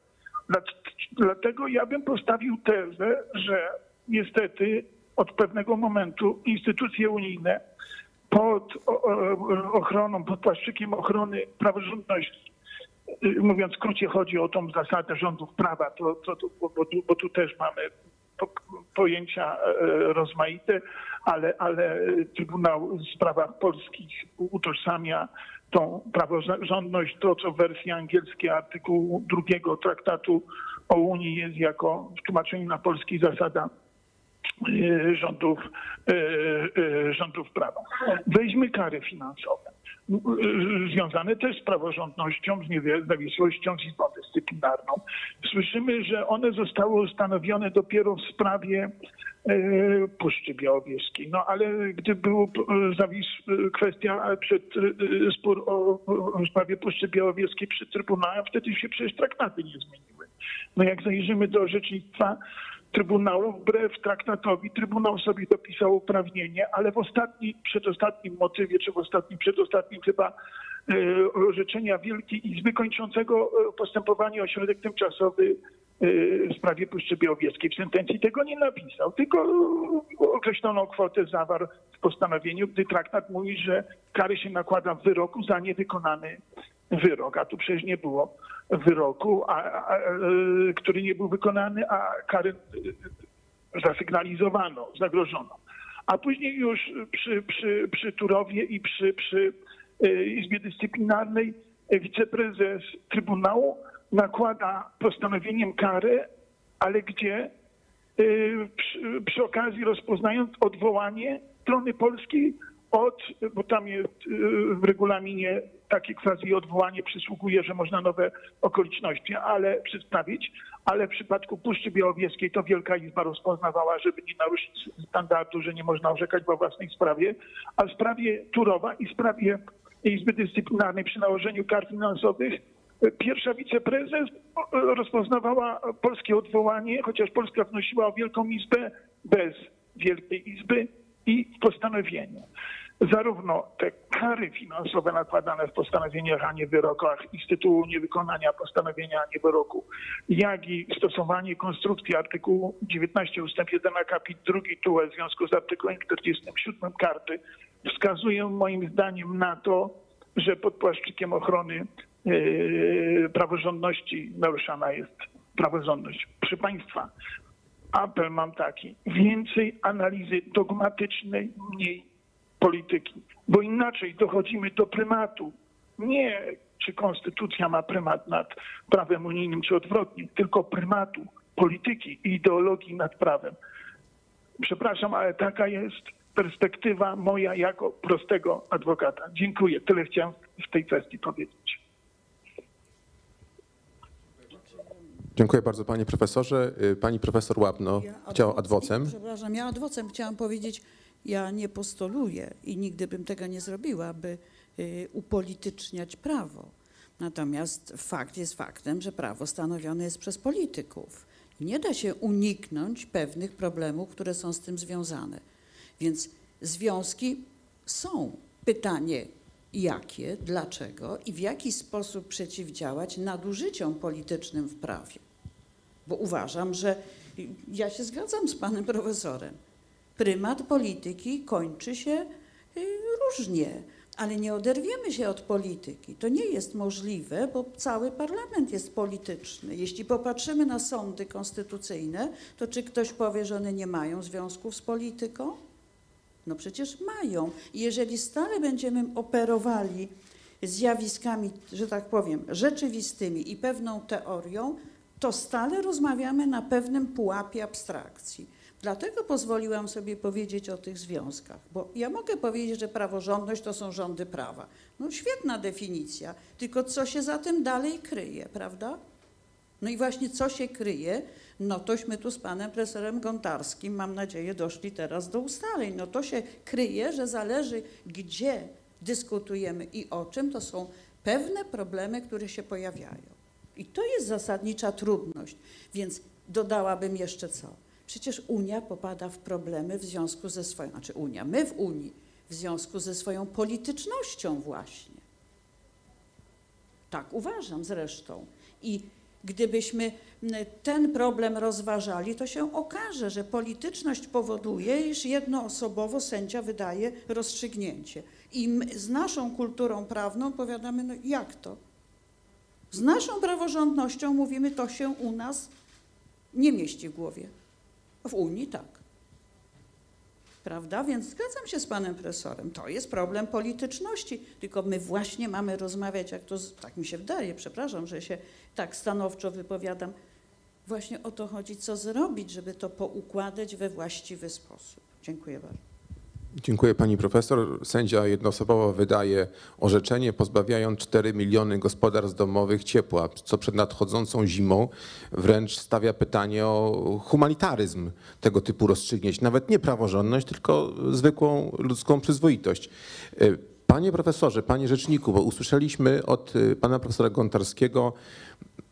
Dlatego ja bym postawił tezę, że niestety od pewnego momentu instytucje unijne pod ochroną, pod płaszczykiem ochrony praworządności, y, mówiąc w skrócie, chodzi o tą zasadę rządów prawa, to, to, to, bo, bo, tu, też mamy po, pojęcia e, rozmaite, ale, ale Trybunał w sprawach polskich utożsamia tą praworządność, to co w wersji angielskiej artykułu drugiego traktatu o Unii jest jako w tłumaczeniu na polski zasada rządów, e, e, rządów prawa. Weźmy kary finansowe, e, związane też z praworządnością, z niezawisłością, z Izbą Dyscyplinarną. Słyszymy, że one zostały ustanowione dopiero w sprawie e, Puszczy Białowieskiej. No ale gdy był e, zawis e, kwestia przed e, spór o sprawie Puszczy Białowieskiej przed Trybunałem, wtedy się przecież traktaty nie zmieniły. No jak zajrzymy do orzecznictwa Trybunału, wbrew traktatowi, Trybunał sobie dopisał uprawnienie, ale w ostatnim, przedostatnim motywie, czy w ostatnim, przedostatnim chyba e, orzeczenia Wielkiej Izby kończącego e, postępowanie o środek tymczasowy e, w sprawie Puszczy Białowieskiej. W sentencji tego nie napisał, tylko określoną kwotę zawarł w postanowieniu, gdy traktat mówi, że kary się nakłada w wyroku za niewykonany wyrok, a tu przecież nie było wyroku, a, a, e, który nie był wykonany, a kary e, zasygnalizowano, zagrożono. A później już przy, przy, przy Turowie i przy, przy e, Izbie Dyscyplinarnej wiceprezes Trybunału nakłada postanowieniem karę, ale gdzie przy, przy okazji rozpoznając odwołanie strony polskiej od, bo tam jest y, w regulaminie takie quasi odwołanie przysługuje, że można nowe okoliczności, ale przedstawić, ale w przypadku Puszczy Białowieskiej to Wielka Izba rozpoznawała, żeby nie naruszyć standardu, że nie można orzekać we własnej sprawie, a w sprawie Turowa i w sprawie Izby Dyscyplinarnej przy nałożeniu kar finansowych Pierwsza wiceprezes rozpoznawała polskie odwołanie, chociaż Polska wnosiła o Wielką Izbę bez Wielkiej Izby i postanowienia. Zarówno te kary finansowe nakładane w postanowieniach, a nie wyrokach i z tytułu niewykonania postanowienia, a nie wyroku, jak i stosowanie konstrukcji artykułu 19 ust. 1 akapit 2 TUE w związku z artykułem 47 karty wskazują moim zdaniem na to, że pod płaszczykiem ochrony yy, praworządności naruszana jest praworządność. Proszę Państwa, apel mam taki, więcej analizy dogmatycznej, mniej polityki, bo inaczej dochodzimy do prymatu. Nie czy konstytucja ma prymat nad prawem unijnym, czy odwrotnie, tylko prymatu polityki i ideologii nad prawem. Przepraszam, ale taka jest perspektywa moja jako prostego adwokata. Dziękuję. Tyle chciałem w tej kwestii powiedzieć. Dziękuję bardzo panie profesorze. Y, Pani profesor Łapno Ja chciała adwocem. Przepraszam, ja adwocem chciałam powiedzieć, ja nie postuluję i nigdy bym tego nie zrobiła, by y, upolityczniać prawo. Natomiast fakt jest faktem, że prawo stanowione jest przez polityków. Nie da się uniknąć pewnych problemów, które są z tym związane. Więc związki są. Pytanie, jakie, dlaczego i w jaki sposób przeciwdziałać nadużyciom politycznym w prawie bo uważam, że ja się zgadzam z panem profesorem. Prymat polityki kończy się y, różnie, ale nie oderwiemy się od polityki. To nie jest możliwe, bo cały parlament jest polityczny. Jeśli popatrzymy na sądy konstytucyjne, to czy ktoś powie, że one nie mają związków z polityką? No przecież mają. Jeżeli stale będziemy operowali zjawiskami, że tak powiem, rzeczywistymi i pewną teorią, to stale rozmawiamy na pewnym pułapie abstrakcji. Dlatego pozwoliłam sobie powiedzieć o tych związkach, bo ja mogę powiedzieć, że praworządność to są rządy prawa. No świetna definicja, tylko co się za tym dalej kryje, prawda? No i właśnie co się kryje, no tośmy tu z panem profesorem Gontarskim, mam nadzieję, doszli teraz do ustaleń. No to się kryje, że zależy gdzie dyskutujemy i o czym, to są pewne problemy, które się pojawiają. I to jest zasadnicza trudność. Więc dodałabym jeszcze co? Przecież Unia popada w problemy w związku ze swoją, znaczy Unia, my w Unii, w związku ze swoją politycznością właśnie. Tak uważam zresztą. I gdybyśmy ten problem rozważali, to się okaże, że polityczność powoduje, iż jednoosobowo sędzia wydaje rozstrzygnięcie. I z naszą kulturą prawną powiadamy, no jak to? Z naszą praworządnością mówimy, to się u nas nie mieści w głowie. W Unii tak. Prawda? Więc zgadzam się z panem profesorem. To jest problem polityczności. Tylko my właśnie mamy rozmawiać, jak to, tak mi się wydaje, przepraszam, że się tak stanowczo wypowiadam. Właśnie o to chodzi, co zrobić, żeby to poukładać we właściwy sposób. Dziękuję bardzo. Dziękuję pani profesor. Sędzia jednoosobowo wydaje orzeczenie, pozbawiając 4 miliony gospodarstw domowych ciepła, co przed nadchodzącą zimą wręcz stawia pytanie o humanitaryzm tego typu rozstrzygnięć. Nawet nie praworządność, tylko zwykłą ludzką przyzwoitość. Y, Panie profesorze, panie rzeczniku, bo usłyszeliśmy od y, pana profesora Gontarskiego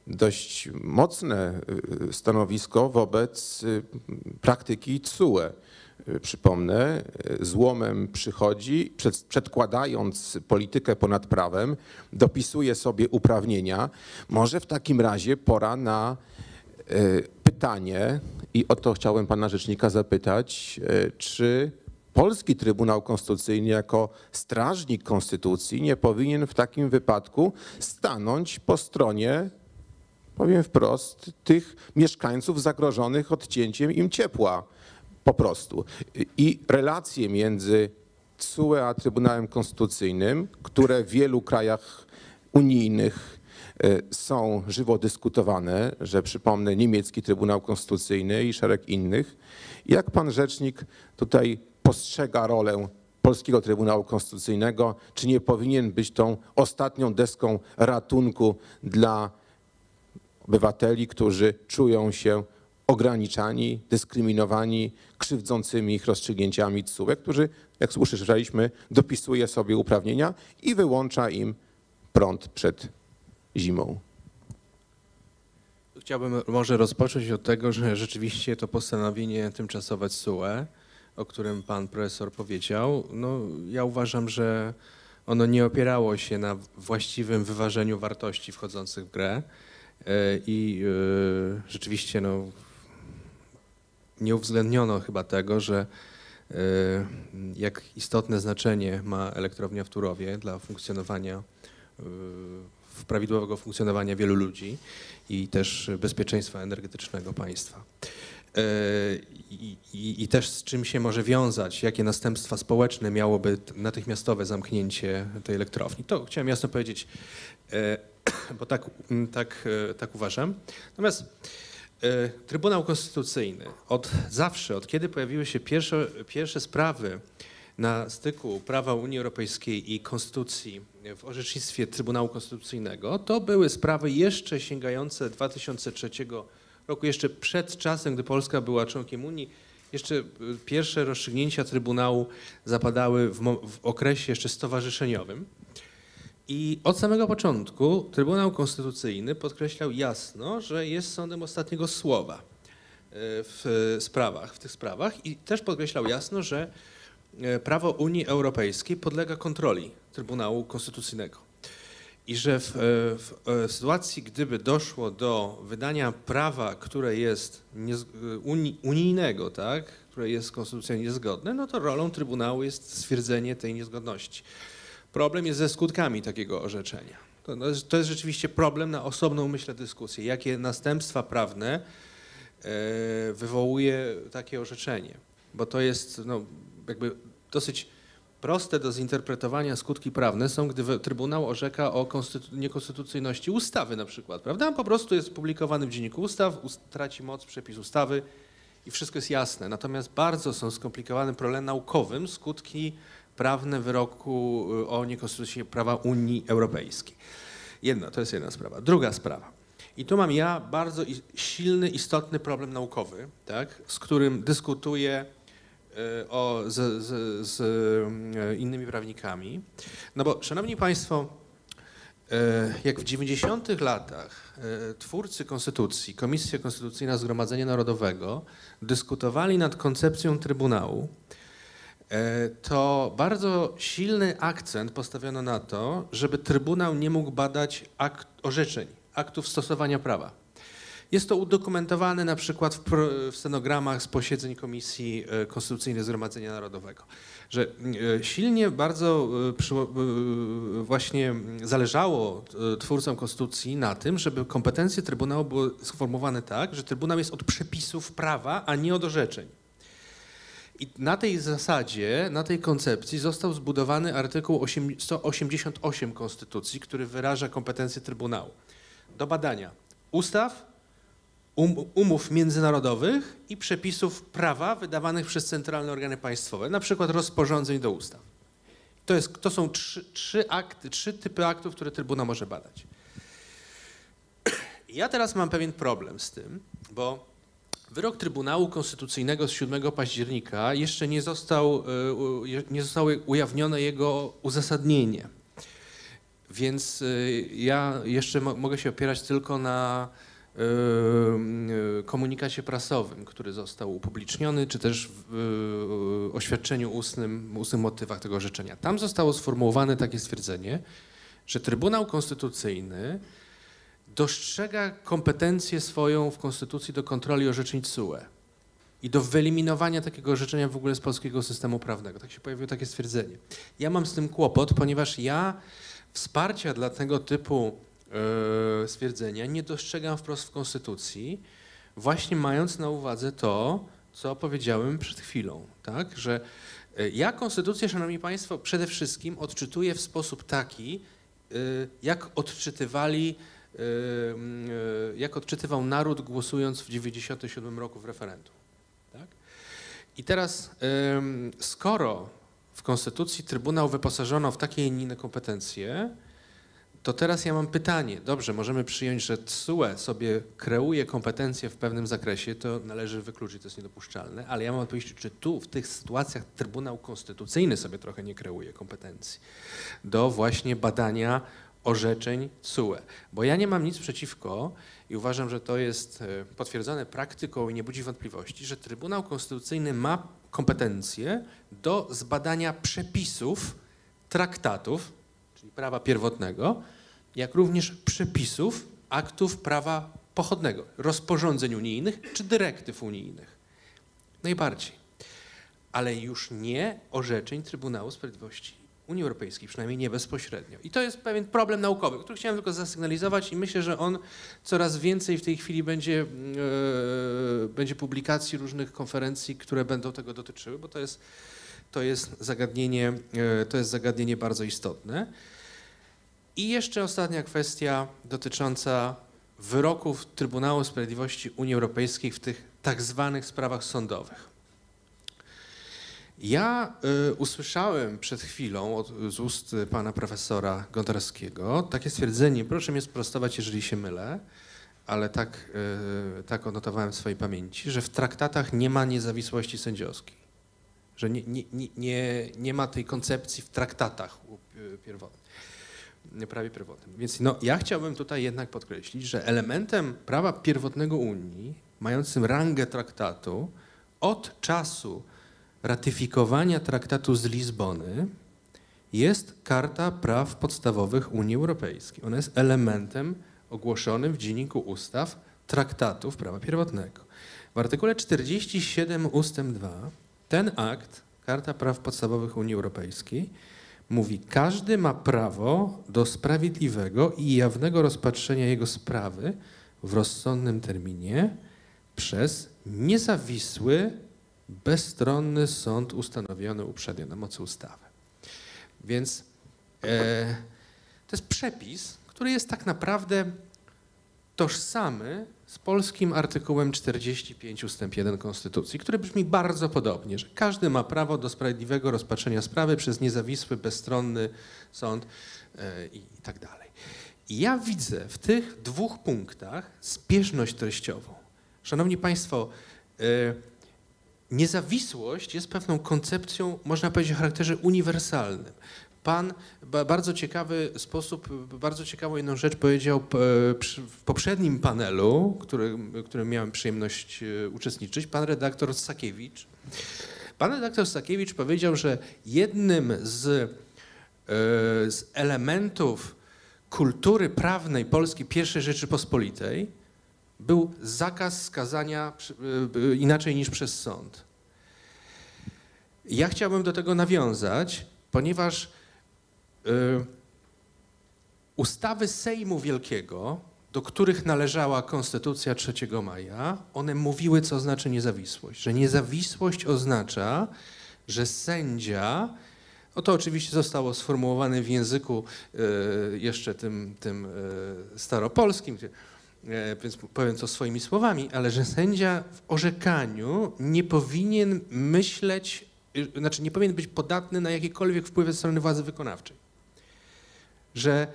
dość mocne y, stanowisko wobec praktyki TSUE. Y, Przypomnę, y, złomem przychodzi, przed, przedkładając politykę ponad prawem, dopisuje sobie uprawnienia. Może w takim razie pora na y, pytanie, i o to chciałem pana rzecznika zapytać, czy polski Trybunał Konstytucyjny jako strażnik konstytucji nie powinien w takim wypadku stanąć po stronie powiem wprost, tych mieszkańców zagrożonych odcięciem im ciepła po prostu. I relacje między TSUE a Trybunałem Konstytucyjnym, które w wielu krajach unijnych e, są żywo dyskutowane, że przypomnę niemiecki Trybunał Konstytucyjny i szereg innych. Jak pan rzecznik tutaj postrzega rolę Polskiego Trybunału Konstytucyjnego? Czy nie powinien być tą ostatnią deską ratunku dla obywateli, którzy czują się ograniczani, dyskryminowani, krzywdzącymi ich rozstrzygnięciami TSUE, którzy, jak usłyszeliśmy, dopisuje sobie uprawnienia i wyłącza im prąd przed zimą. Chciałbym może rozpocząć od tego, że rzeczywiście to postanowienie tymczasowe SUE, o którym pan profesor powiedział, no ja uważam, że ono nie opierało się na właściwym wyważeniu wartości wchodzących w grę e, i e, rzeczywiście no, nie uwzględniono chyba tego, że e, jak istotne znaczenie ma elektrownia w Turowie dla funkcjonowania w prawidłowego funkcjonowania wielu ludzi i też bezpieczeństwa energetycznego państwa. e, i, i, i też z czym się może wiązać, jakie następstwa społeczne miałoby natychmiastowe zamknięcie tej elektrowni. To chciałem jasno powiedzieć, <coughs> bo tak, tak, tak uważam. Natomiast Trybunał Konstytucyjny od zawsze, od kiedy pojawiły się pierwsze, pierwsze sprawy na styku prawa Unii Europejskiej i Konstytucji w orzecznictwie Trybunału Konstytucyjnego, to były sprawy jeszcze sięgające 2003 roku, jeszcze przed czasem, gdy Polska była członkiem Unii. Jeszcze y, pierwsze rozstrzygnięcia Trybunału zapadały w, w okresie jeszcze stowarzyszeniowym. I od samego początku Trybunał Konstytucyjny podkreślał jasno, że jest sądem ostatniego słowa y, w sprawach, w tych sprawach i też podkreślał jasno, że e, prawo Unii Europejskiej podlega kontroli Trybunału Konstytucyjnego. I że w, e, w, e, sytuacji, gdyby doszło do wydania prawa, które jest niez, uni, unijnego, tak, które jest z konstytucją niezgodne, no to rolą Trybunału jest stwierdzenie tej niezgodności. Problem jest ze skutkami takiego orzeczenia. To, no, to jest rzeczywiście problem na osobną, myślę, dyskusję. Jakie następstwa prawne e, wywołuje takie orzeczenie? Bo to jest no, jakby dosyć proste do zinterpretowania skutki prawne są, gdy Trybunał orzeka o konstytu- niekonstytucyjności ustawy na przykład, prawda? Po prostu jest publikowany w Dzienniku Ustaw, ust- traci moc przepis ustawy i wszystko jest jasne. Natomiast bardzo są skomplikowane problemem naukowym skutki prawne wyroku y, o niekonstytucji prawa Unii Europejskiej. Jedna, to jest jedna sprawa. Druga sprawa. I tu mam ja bardzo silny, istotny problem naukowy, tak, z którym dyskutuję e, o, z, z, z e, innymi prawnikami. No bo, szanowni państwo, jak w 90 latach twórcy konstytucji, Komisja Konstytucyjna Zgromadzenia Narodowego dyskutowali nad koncepcją Trybunału, to bardzo silny akcent postawiono na to, żeby Trybunał nie mógł badać akt, orzeczeń, aktów stosowania prawa. Jest to udokumentowane na przykład w, pro, w z posiedzeń Komisji e, Konstytucyjnej Zgromadzenia Narodowego, że e, silnie bardzo e, e, właśnie zależało e, twórcom Konstytucji na tym, żeby kompetencje Trybunału były sformułowane tak, że Trybunał jest od przepisów prawa, a nie od orzeczeń. I na tej zasadzie, na tej koncepcji został zbudowany artykuł 8 188 Konstytucji, który wyraża kompetencje Trybunału do badania ustaw, um, umów międzynarodowych i przepisów prawa wydawanych przez centralne organy państwowe, na przykład rozporządzeń do ustaw. To, jest, to są trzy, trzy, akty, trzy typy aktów, które Trybunał może badać. <clears throat> Ja teraz mam pewien problem z tym, bo wyrok Trybunału Konstytucyjnego z 7 października jeszcze nie został, je- nie zostało ujawnione jego uzasadnienie. Więc y, ja jeszcze mo- mogę się opierać tylko na y, komunikacie prasowym, który został upubliczniony, czy też w oświadczeniu ustnym, ustnym motywach tego orzeczenia. Tam zostało sformułowane takie stwierdzenie, że Trybunał Konstytucyjny dostrzega kompetencję swoją w Konstytucji do kontroli orzeczeń TSUE i do wyeliminowania takiego orzeczenia w ogóle z polskiego systemu prawnego. Tak się pojawiło takie stwierdzenie. Ja mam z tym kłopot, ponieważ ja wsparcia dla tego typu e, stwierdzenia nie dostrzegam wprost w Konstytucji, właśnie mając na uwadze to, co powiedziałem przed chwilą, tak? że e, ja Konstytucję, Szanowni Państwo, przede wszystkim odczytuję w sposób taki, e, jak odczytywali, jak odczytywał naród głosując w 97 roku w referendum. Tak? I teraz, skoro w Konstytucji Trybunał wyposażono w takie i inne kompetencje, to teraz ja mam pytanie. Dobrze, możemy przyjąć, że TSUE sobie kreuje kompetencje w pewnym zakresie, to należy wykluczyć, to jest niedopuszczalne, ale ja mam odpowiedzieć, czy tu w tych sytuacjach Trybunał Konstytucyjny sobie trochę nie kreuje kompetencji do właśnie badania orzeczeń TSUE. Bo ja nie mam nic przeciwko i uważam, że to jest e, potwierdzone praktyką i nie budzi wątpliwości, że Trybunał Konstytucyjny ma kompetencje do zbadania przepisów traktatów, czyli prawa pierwotnego, jak również przepisów aktów prawa pochodnego, rozporządzeń unijnych czy dyrektyw unijnych. Najbardziej. Ale już nie orzeczeń Trybunału Sprawiedliwości Unii Europejskiej, przynajmniej nie bezpośrednio. I to jest pewien problem naukowy, który chciałem tylko zasygnalizować i myślę, że on coraz więcej w tej chwili będzie, e, będzie publikacji różnych konferencji, które będą tego dotyczyły, bo to jest, to jest, zagadnienie, e, to jest zagadnienie bardzo istotne. I jeszcze ostatnia kwestia dotycząca wyroków Trybunału Sprawiedliwości Unii Europejskiej w tych tak zwanych sprawach sądowych. Ja y, usłyszałem przed chwilą od, z ust pana profesora Gondarskiego takie stwierdzenie, proszę mnie sprostować, jeżeli się mylę, ale tak, y, tak odnotowałem w swojej pamięci, że w traktatach nie ma niezawisłości sędziowskiej. Że nie, nie, nie, nie, nie ma tej koncepcji w traktatach y, pierwotnych prawie pierwotnym. Więc no, ja chciałbym tutaj jednak podkreślić, że elementem prawa pierwotnego Unii, mającym rangę traktatu, od czasu ratyfikowania traktatu z Lizbony jest Karta Praw Podstawowych Unii Europejskiej. Ona jest elementem ogłoszonym w Dzienniku Ustaw traktatów prawa pierwotnego. W artykule 47 ustęp 2 ten akt, Karta Praw Podstawowych Unii Europejskiej, mówi, każdy ma prawo do sprawiedliwego i jawnego rozpatrzenia jego sprawy w rozsądnym terminie przez niezawisły, bezstronny sąd ustanowiony uprzednio na mocy ustawy. Więc e, to jest przepis, który jest tak naprawdę tożsamy z polskim artykułem 45 ust. 1 Konstytucji, który brzmi bardzo podobnie, że każdy ma prawo do sprawiedliwego rozpatrzenia sprawy przez niezawisły, bezstronny sąd e, i tak dalej. I ja widzę w tych dwóch punktach zbieżność treściową. Szanowni Państwo, e, niezawisłość jest pewną koncepcją, można powiedzieć, o charakterze uniwersalnym. Pan bardzo ciekawy sposób, bardzo ciekawą jedną rzecz powiedział w poprzednim panelu, który, którym miałem przyjemność e, uczestniczyć, pan redaktor Sakiewicz. Pan redaktor Sakiewicz powiedział, że jednym z, e, z elementów kultury prawnej Polski I Rzeczypospolitej był zakaz skazania e, inaczej niż przez sąd. Ja chciałbym do tego nawiązać, ponieważ Y, ustawy Sejmu Wielkiego, do których należała Konstytucja 3 maja, one mówiły, co znaczy niezawisłość. Że niezawisłość oznacza, że sędzia, no to oczywiście zostało sformułowane w języku y, jeszcze tym, tym y, staropolskim, więc powiem to swoimi słowami, ale że sędzia w orzekaniu nie powinien myśleć, znaczy nie powinien być podatny na jakiekolwiek wpływy ze strony władzy wykonawczej że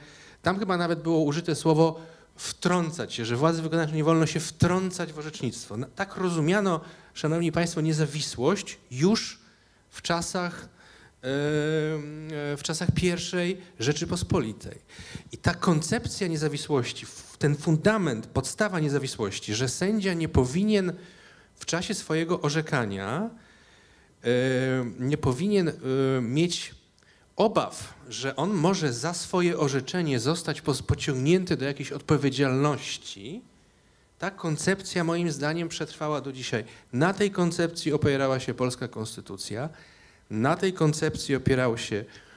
tam chyba nawet było użyte słowo wtrącać się, że władzy wykonawczej nie wolno się wtrącać w orzecznictwo. Tak rozumiano, szanowni państwo, niezawisłość już w czasach, w czasach pierwszej Rzeczypospolitej. I ta koncepcja niezawisłości, ten fundament, podstawa niezawisłości, że sędzia nie powinien w czasie swojego orzekania nie powinien mieć obaw, że on może za swoje orzeczenie zostać pociągnięty do jakiejś odpowiedzialności, ta koncepcja moim zdaniem przetrwała do dzisiaj. Na tej koncepcji opierała się polska konstytucja, na tej koncepcji opierał się e,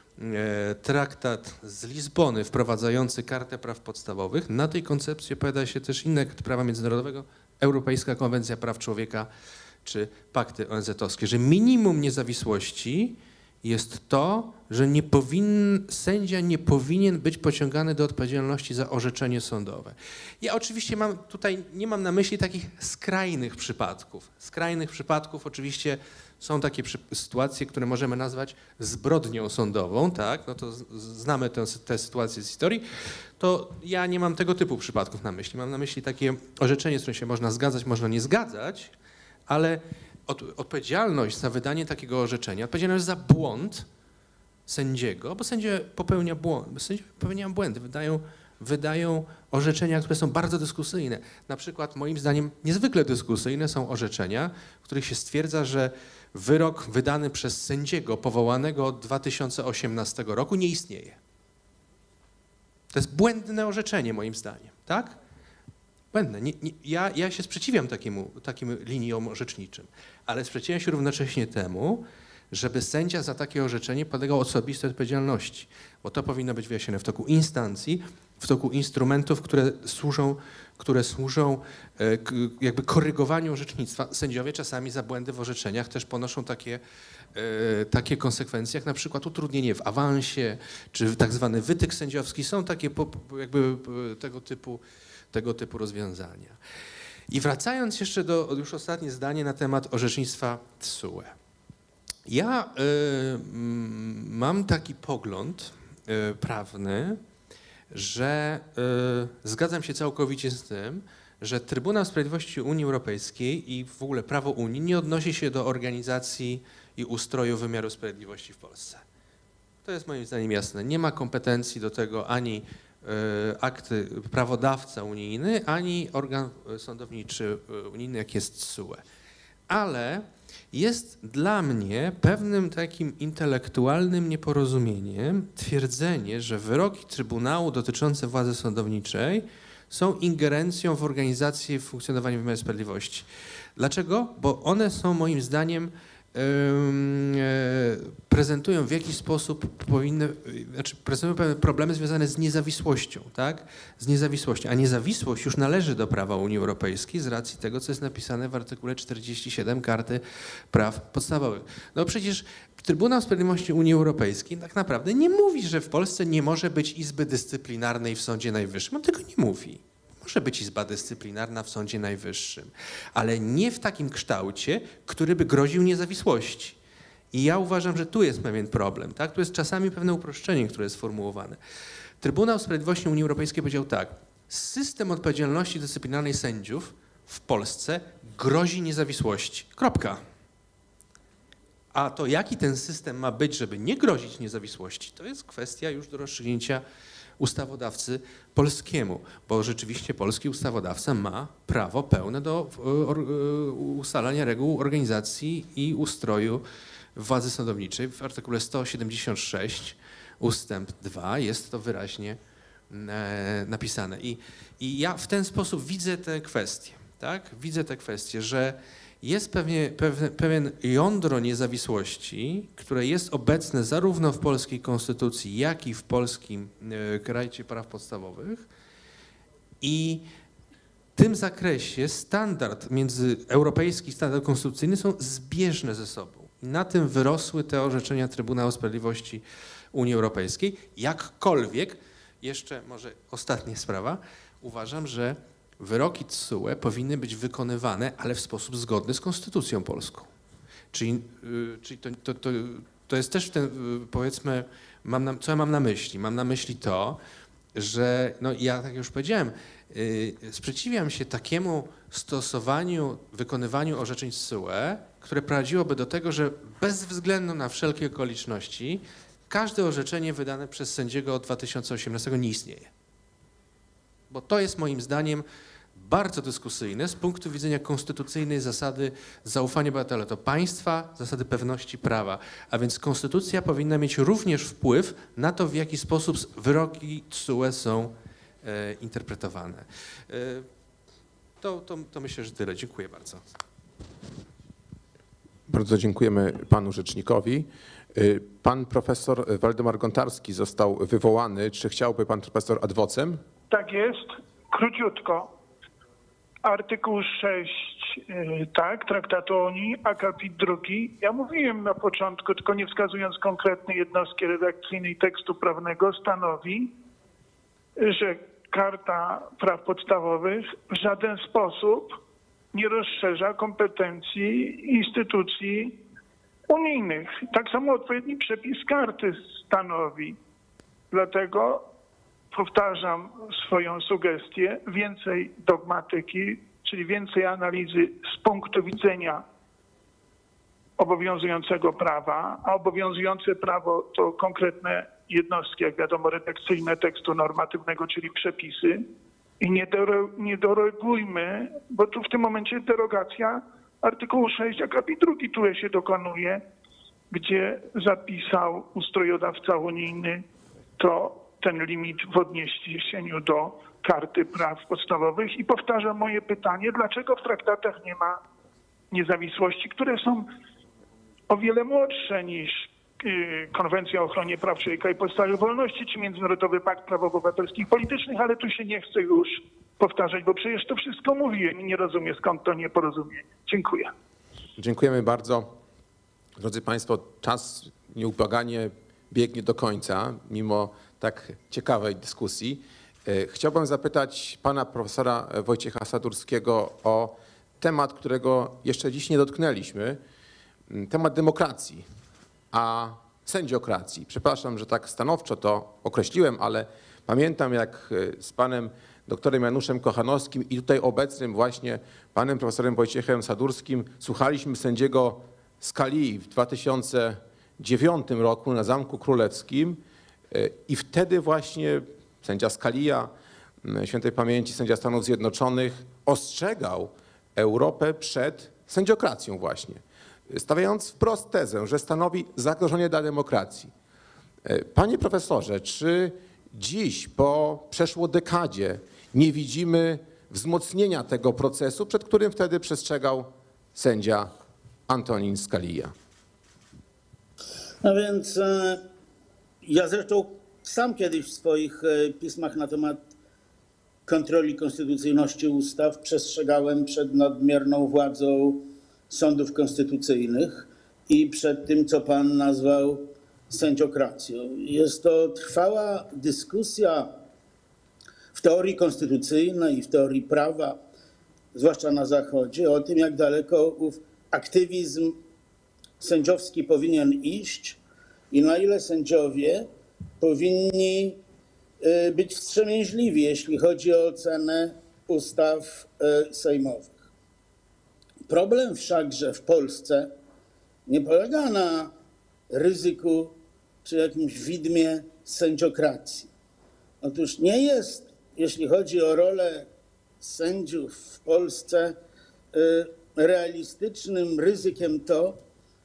traktat z Lizbony wprowadzający Kartę Praw Podstawowych, na tej koncepcji opowiada się też inne prawa międzynarodowego, Europejska Konwencja Praw Człowieka czy pakty ONZ-owskie, że minimum niezawisłości jest to, że nie powin, sędzia nie powinien być pociągany do odpowiedzialności za orzeczenie sądowe. Ja oczywiście mam tutaj, nie mam na myśli takich skrajnych przypadków. Skrajnych przypadków oczywiście są takie sytuacje, które możemy nazwać zbrodnią sądową, tak? No to znamy tę, tę sytuację z historii. To ja nie mam tego typu przypadków na myśli. Mam na myśli takie orzeczenie, z którym się można zgadzać, można nie zgadzać, ale od, odpowiedzialność za wydanie takiego orzeczenia, odpowiedzialność za błąd sędziego, bo sędzia popełnia błąd, sędzia popełnia błędy, wydają, wydają orzeczenia, które są bardzo dyskusyjne. Na przykład moim zdaniem niezwykle dyskusyjne są orzeczenia, w których się stwierdza, że wyrok wydany przez sędziego powołanego od 2018 roku nie istnieje. To jest błędne orzeczenie moim zdaniem, tak? Błędne. Nie, nie, ja, ja się sprzeciwiam takiemu, takim liniom orzeczniczym, ale sprzeciwiam się równocześnie temu, żeby sędzia za takie orzeczenie podlegał osobistej odpowiedzialności, bo to powinno być wyjaśnione w toku instancji, w toku instrumentów, które służą, które służą e, jakby korygowaniu orzecznictwa. Sędziowie czasami za błędy w orzeczeniach też ponoszą takie, e, takie konsekwencje, jak na przykład utrudnienie w awansie, czy tak zwany wytyk sędziowski. Są takie jakby e, tego typu, tego typu rozwiązania. I wracając jeszcze do, już ostatnie zdanie na temat orzecznictwa TSUE. Ja y, mam taki pogląd y, prawny, że y, zgadzam się całkowicie z tym, że Trybunał Sprawiedliwości Unii Europejskiej i w ogóle prawo Unii nie odnosi się do organizacji i ustroju wymiaru sprawiedliwości w Polsce. To jest moim zdaniem jasne. Nie ma kompetencji do tego ani akty prawodawca unijny, ani organ sądowniczy y, unijny, jak jest TSUE. Ale jest dla mnie pewnym takim intelektualnym nieporozumieniem twierdzenie, że wyroki Trybunału dotyczące władzy sądowniczej są ingerencją w organizację i funkcjonowanie wymiaru sprawiedliwości. Dlaczego? Bo one są moim zdaniem e, prezentują w jakiś sposób powinny, znaczy prezentują pewne problemy związane z niezawisłością, tak? Z niezawisłością. A niezawisłość już należy do prawa Unii Europejskiej z racji tego, co jest napisane w artykule 47 Karty Praw Podstawowych. No przecież Trybunał Sprawiedliwości Unii Europejskiej tak naprawdę nie mówi, że w Polsce nie może być Izby Dyscyplinarnej w Sądzie Najwyższym. On tego nie mówi. Może być Izba Dyscyplinarna w Sądzie Najwyższym, ale nie w takim kształcie, który by groził niezawisłości. I ja uważam, że tu jest pewien problem. Tak? Tu jest czasami pewne uproszczenie, które jest sformułowane. Trybunał Sprawiedliwości Unii Europejskiej powiedział tak. System odpowiedzialności dyscyplinarnej sędziów w Polsce grozi niezawisłości. Kropka. A to jaki ten system ma być, żeby nie grozić niezawisłości, to jest kwestia już do rozstrzygnięcia ustawodawcy polskiemu, bo rzeczywiście polski ustawodawca ma prawo pełne do e, e, ustalania reguł organizacji i ustroju władzy sądowniczej. W artykule 176 ustęp 2 jest to wyraźnie e, napisane. I, I ja w ten sposób widzę te kwestie, tak? Widzę te kwestie, że jest pewnie, pewne, pewien jądro niezawisłości, które jest obecne zarówno w polskiej konstytucji, jak i w polskim e, krajcie praw podstawowych. I w tym zakresie standard między europejski standard konstytucyjny są zbieżne ze sobą. Na tym wyrosły te orzeczenia Trybunału Sprawiedliwości Unii Europejskiej. Jakkolwiek, jeszcze może ostatnia sprawa, uważam, że wyroki TSUE powinny być wykonywane, ale w sposób zgodny z konstytucją polską. Czyli, y, czyli to, to, to, to jest też ten, y, powiedzmy, mam na, co ja mam na myśli? Mam na myśli to, że no ja tak już powiedziałem, y, sprzeciwiam się takiemu stosowaniu, wykonywaniu orzeczeń TSUE, które prowadziłoby do tego, że bez względu na wszelkie okoliczności każde orzeczenie wydane przez sędziego od 2018 nie istnieje. Bo to jest moim zdaniem bardzo dyskusyjne z punktu widzenia konstytucyjnej zasady zaufania obywatela do państwa, zasady pewności prawa. A więc konstytucja powinna mieć również wpływ na to, w jaki sposób wyroki TSUE są e, interpretowane. E, to, to, to myślę, że tyle. Dziękuję bardzo. Bardzo dziękujemy panu rzecznikowi. Y, Pan profesor Waldemar Gontarski został wywołany. Czy chciałby pan profesor adwocem? Tak jest. Króciutko. Artykuł 6, yy, tak, Traktatu o Unii, akapit drugi. Ja mówiłem na początku, tylko nie wskazując konkretnej jednostki redakcyjnej tekstu prawnego, stanowi, że Karta Praw Podstawowych w żaden sposób nie rozszerza kompetencji instytucji unijnych. Tak samo odpowiedni przepis karty stanowi. Dlatego powtarzam swoją sugestię, więcej dogmatyki, czyli więcej analizy z punktu widzenia obowiązującego prawa, a obowiązujące prawo to konkretne jednostki, jak wiadomo, redakcyjne tekstu normatywnego, czyli przepisy. I nie, dero, nie dorogujmy, bo tu w tym momencie derogacja artykułu 6 akapit drugi, które się dokonuje, gdzie zapisał ustrojodawca unijny to ten limit w odniesieniu do karty praw podstawowych. I powtarzam moje pytanie, dlaczego w traktatach nie ma niezawisłości, które są o wiele młodsze niż y, Konwencja o ochronie praw człowieka i podstawowych wolności, czy Międzynarodowy Pakt Praw Obywatelskich i Politycznych, ale tu się nie chcę już powtarzać, bo przecież to wszystko mówiłem i nie rozumiem skąd to nieporozumienie. Dziękuję. Dziękujemy bardzo. Drodzy Państwo, czas nieubłaganie biegnie do końca, mimo tak ciekawej dyskusji. E, Chciałbym zapytać pana profesora Wojciecha Sadurskiego o temat, którego jeszcze dziś nie dotknęliśmy. Mm, Temat demokracji, a sędziokracji. Przepraszam, że tak stanowczo to określiłem, ale pamiętam jak e, z panem doktorem Januszem Kochanowskim i tutaj obecnym właśnie panem profesorem Wojciechem Sadurskim słuchaliśmy sędziego Skalii w 2009 roku na Zamku Królewskim i wtedy właśnie sędzia Scalia, świętej pamięci sędzia Stanów Zjednoczonych, ostrzegał Europę przed sędziokracją właśnie, stawiając wprost tezę, że stanowi zagrożenie dla demokracji. E, Panie profesorze, czy dziś po przeszło dekadzie nie widzimy wzmocnienia tego procesu, przed którym wtedy przestrzegał sędzia Antonin Scalia? No więc e, ja zresztą sam kiedyś w swoich e, pismach na temat kontroli konstytucyjności ustaw przestrzegałem przed nadmierną władzą sądów konstytucyjnych i przed tym, co pan nazwał sędziokracją. Jest to trwała dyskusja w teorii konstytucyjnej w teorii prawa, zwłaszcza na Zachodzie, o tym, jak daleko ów aktywizm sędziowski powinien iść i na ile sędziowie powinni y, być wstrzemięźliwi, jeśli chodzi o ocenę ustaw y, sejmowych. Problem wszakże w Polsce nie polega na ryzyku czy jakimś widmie sędziokracji. Otóż nie jest, jeśli chodzi o rolę sędziów w Polsce, y, realistycznym ryzykiem to,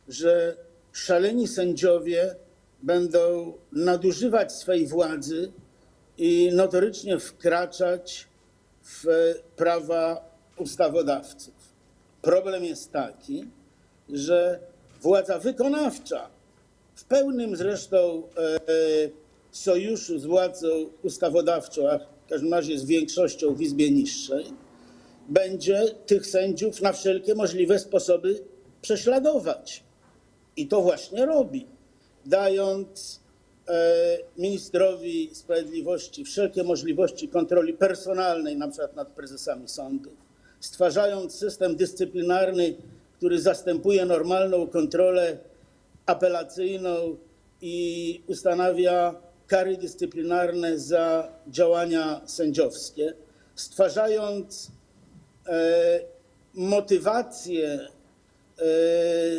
że szaleni sędziowie będą nadużywać swej władzy i notorycznie wkraczać w prawa ustawodawców. Problem jest taki, że władza wykonawcza w pełnym zresztą e, sojuszu z władzą ustawodawczą, a w każdym razie z większością w Izbie Niższej, będzie tych sędziów na wszelkie możliwe sposoby prześladować. I to właśnie robi, dając e, ministrowi sprawiedliwości wszelkie możliwości kontroli personalnej, na przykład nad prezesami sądów, stwarzając system dyscyplinarny, który zastępuje normalną kontrolę apelacyjną i ustanawia kary dyscyplinarne za działania sędziowskie, stwarzając e, motywację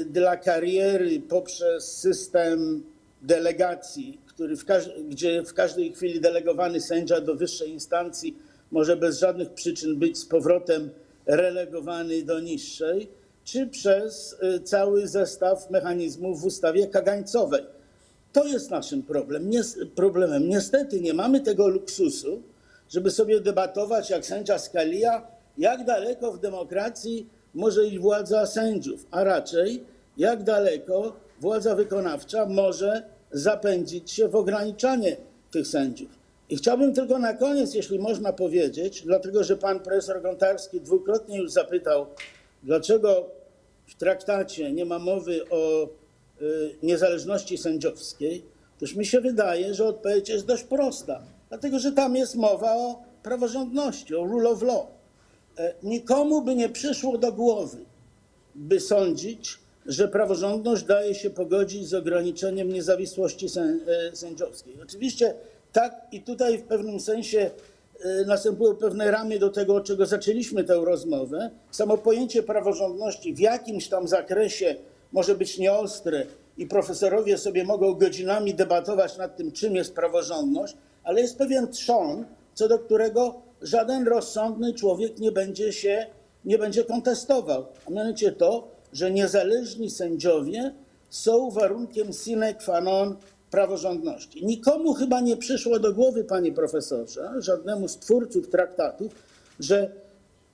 dla kariery poprzez system delegacji, który w gdzie w każdej chwili delegowany sędzia do wyższej instancji może bez żadnych przyczyn być z powrotem relegowany do niższej, czy przez e, cały zestaw mechanizmów w ustawie kagańcowej. To jest naszym problem. Problemem. Niestety nie mamy tego luksusu, żeby sobie debatować jak sędzia Scalia, jak daleko w demokracji może iść władza sędziów, a raczej jak daleko władza wykonawcza może zapędzić się w ograniczanie tych sędziów. I chciałbym tylko na koniec, jeśli można powiedzieć, dlatego że pan profesor Gontarski dwukrotnie już zapytał, dlaczego w traktacie nie ma mowy o y, niezależności sędziowskiej, toż mi się wydaje, że odpowiedź jest dość prosta. Dlatego, że tam jest mowa o praworządności, o rule of law. E, Nikomu by nie przyszło do głowy, by sądzić, że praworządność daje się pogodzić z ograniczeniem niezawisłości e, sędziowskiej. Oczywiście tak i tutaj w pewnym sensie e, następują pewne ramy do tego, od czego zaczęliśmy tę rozmowę. Samo pojęcie praworządności w jakimś tam zakresie może być nieostre i profesorowie sobie mogą godzinami debatować nad tym, czym jest praworządność, ale jest pewien trzon, co do którego żaden rozsądny człowiek nie będzie się, nie będzie kontestował. A mianowicie to, że niezależni sędziowie są warunkiem sine qua non praworządności. Nikomu chyba nie przyszło do głowy, panie profesorze, żadnemu z twórców traktatów, że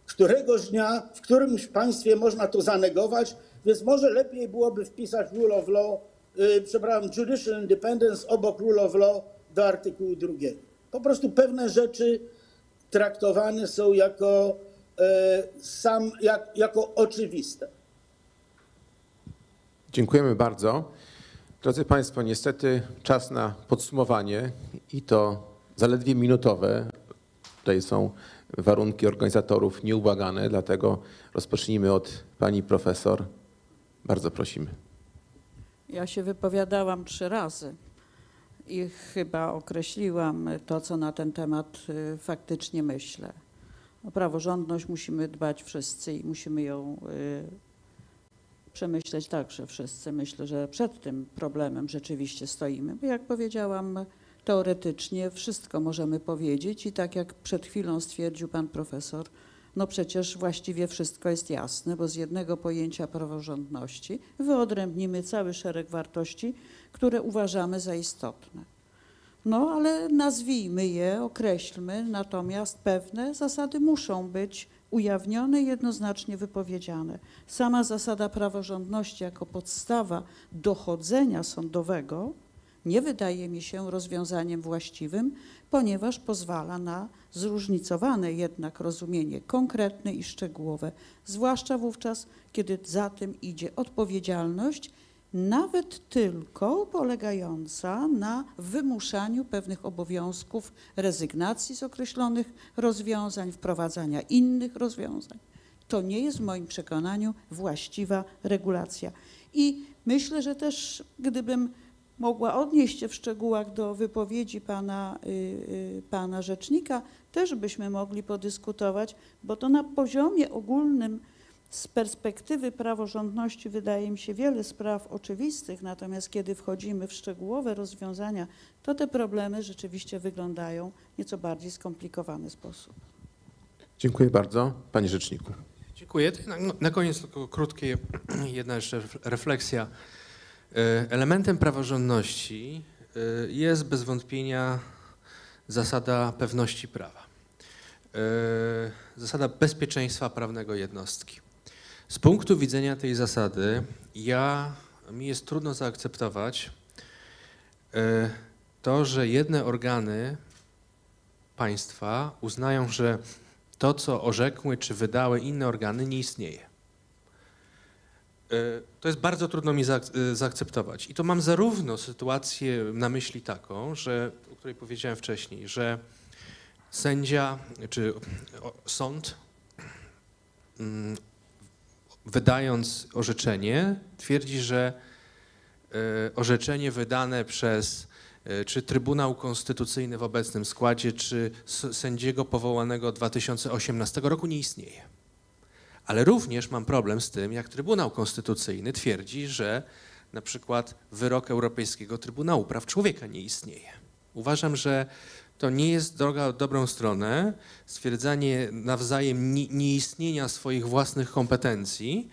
któregoś dnia w którymś państwie można to zanegować, Więc może lepiej byłoby wpisać rule of law, yy, przepraszam, judicial independence obok rule of law do artykułu drugiego. Po prostu pewne rzeczy traktowane są jako, e, sam, jak, jako oczywiste. Dziękujemy bardzo. Drodzy Państwo, niestety czas na podsumowanie i to zaledwie minutowe. Tutaj są warunki organizatorów nieubłagane, dlatego rozpocznijmy od pani profesor. Bardzo prosimy. Ja się wypowiadałam trzy razy i chyba określiłam to, co na ten temat y, faktycznie myślę. O praworządność musimy dbać wszyscy i musimy ją y, przemyśleć także wszyscy. Myślę, że przed tym problemem rzeczywiście stoimy. Bo jak powiedziałam, teoretycznie wszystko możemy powiedzieć i tak jak przed chwilą stwierdził pan profesor, no przecież właściwie wszystko jest jasne, bo z jednego pojęcia praworządności wyodrębnimy cały szereg wartości, które uważamy za istotne. No ale nazwijmy je, określmy, natomiast pewne zasady muszą być ujawnione i jednoznacznie wypowiedziane. Sama zasada praworządności jako podstawa dochodzenia sądowego nie wydaje mi się rozwiązaniem właściwym, ponieważ pozwala na zróżnicowane jednak rozumienie konkretne i szczegółowe, zwłaszcza wówczas, kiedy za tym idzie odpowiedzialność, nawet tylko polegająca na wymuszaniu pewnych obowiązków, rezygnacji z określonych rozwiązań, wprowadzania innych rozwiązań. To nie jest w moim przekonaniu właściwa regulacja. I myślę, że też gdybym mogła odnieść się w szczegółach do wypowiedzi pana, y, y, pana rzecznika, też byśmy mogli podyskutować, bo to na poziomie ogólnym z perspektywy praworządności wydaje mi się wiele spraw oczywistych, natomiast kiedy wchodzimy w szczegółowe rozwiązania, to te problemy rzeczywiście wyglądają w nieco bardziej skomplikowany sposób. Dziękuję bardzo. Panie Rzeczniku. Dziękuję. Na, na koniec tylko krótkie, jedna jeszcze refleksja. E, Elementem praworządności e, jest bez wątpienia zasada pewności prawa. E, Zasada bezpieczeństwa prawnego jednostki. Z punktu widzenia tej zasady, ja, mi jest trudno zaakceptować to, że jedne organy państwa uznają, że to, co orzekły czy wydały inne organy, nie istnieje. E, To jest bardzo trudno mi e, zaakceptować. I to mam zarówno sytuację na myśli taką, że, o której powiedziałem wcześniej, że sędzia czy sąd, mm, wydając orzeczenie, twierdzi, że e, orzeczenie wydane przez czy Trybunał Konstytucyjny w obecnym składzie, czy sędziego powołanego 2018 roku nie istnieje. Ale również mam problem z tym, jak Trybunał Konstytucyjny twierdzi, że na przykład wyrok Europejskiego Trybunału Praw Człowieka nie istnieje. Uważam, że to nie jest droga w dobrą stronę, stwierdzanie nawzajem ni- nieistnienia swoich własnych kompetencji,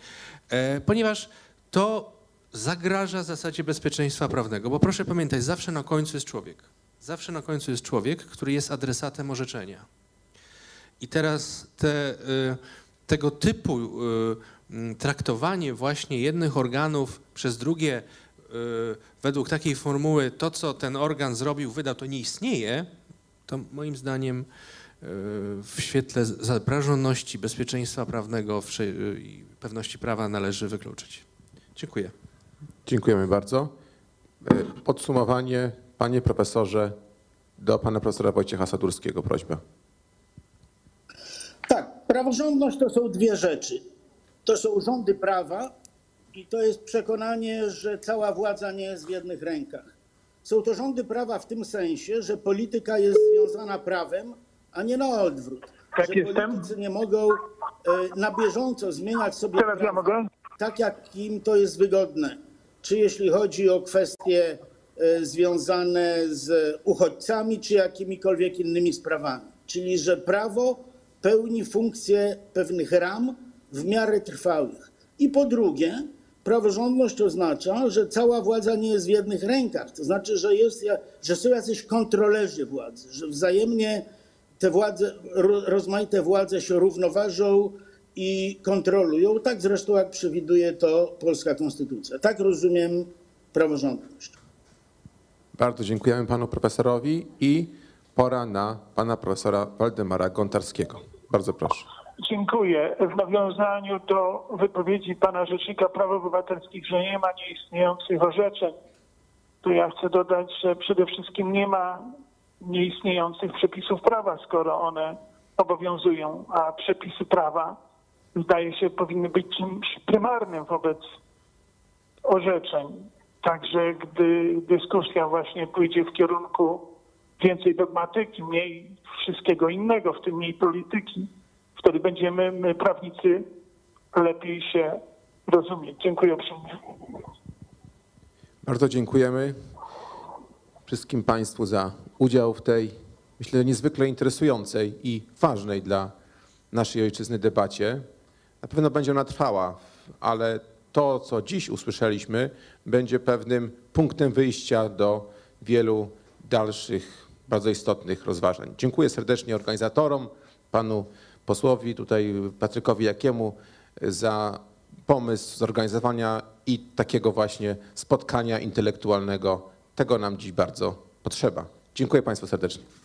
e, ponieważ to zagraża zasadzie bezpieczeństwa prawnego. Bo proszę pamiętać, zawsze na końcu jest człowiek. Zawsze na końcu jest człowiek, który jest adresatem orzeczenia. I teraz te, y, tego typu y, traktowanie właśnie jednych organów przez drugie y, według takiej formuły to, co ten organ zrobił, wydał, to nie istnieje, to moim zdaniem y, w świetle za- praworządności, bezpieczeństwa prawnego i pewności prawa należy wykluczyć. Dziękuję. Dziękujemy bardzo. Podsumowanie, panie profesorze, do pana profesora Wojciecha Sadurskiego prośba. Praworządność to są dwie rzeczy. To są rządy prawa i to jest przekonanie, że cała władza nie jest w jednych rękach. Są to rządy prawa w tym sensie, że polityka jest związana prawem, a nie na odwrót. Tak że jestem. politycy nie mogą e, na bieżąco zmieniać sobie Teraz ja prawa mogę? tak, jak im to jest wygodne. Czy jeśli chodzi o kwestie e, związane z uchodźcami, czy jakimikolwiek innymi sprawami. Czyli, że prawo pełni funkcję pewnych ram w miarę trwałych. I po drugie, praworządność oznacza, że cała władza nie jest w jednych rękach. To znaczy, że, jest, że są jacyś kontrolerzy władzy, że wzajemnie te władze, ro- rozmaite władze się równoważą i kontrolują, tak zresztą jak przewiduje to polska konstytucja. Tak rozumiem praworządność. Bardzo dziękujemy panu profesorowi i pora na pana profesora Waldemara Gontarskiego. Bardzo proszę. Dziękuję. W nawiązaniu do wypowiedzi pana Rzecznika Praw Obywatelskich, że nie ma nieistniejących orzeczeń, to ja chcę dodać, że przede wszystkim nie ma nieistniejących przepisów prawa, skoro one obowiązują, a przepisy prawa, zdaje się, powinny być czymś prymarnym wobec orzeczeń. Także gdy dyskusja właśnie pójdzie w kierunku więcej dogmatyki, mniej wszystkiego innego, w tym mniej polityki, wtedy będziemy my, prawnicy, lepiej się rozumieć. Dziękuję uprzejmie. Bardzo dziękujemy wszystkim Państwu za udział w tej, myślę, niezwykle interesującej i ważnej dla naszej ojczyzny debacie. Na pewno będzie ona trwała, ale to, co dziś usłyszeliśmy, będzie pewnym punktem wyjścia do wielu dalszych, bardzo istotnych rozważań. Dziękuję serdecznie organizatorom, panu posłowi, tutaj Patrykowi Jakiemu za pomysł zorganizowania i takiego właśnie spotkania intelektualnego. Tego nam dziś bardzo potrzeba. Dziękuję Państwu serdecznie.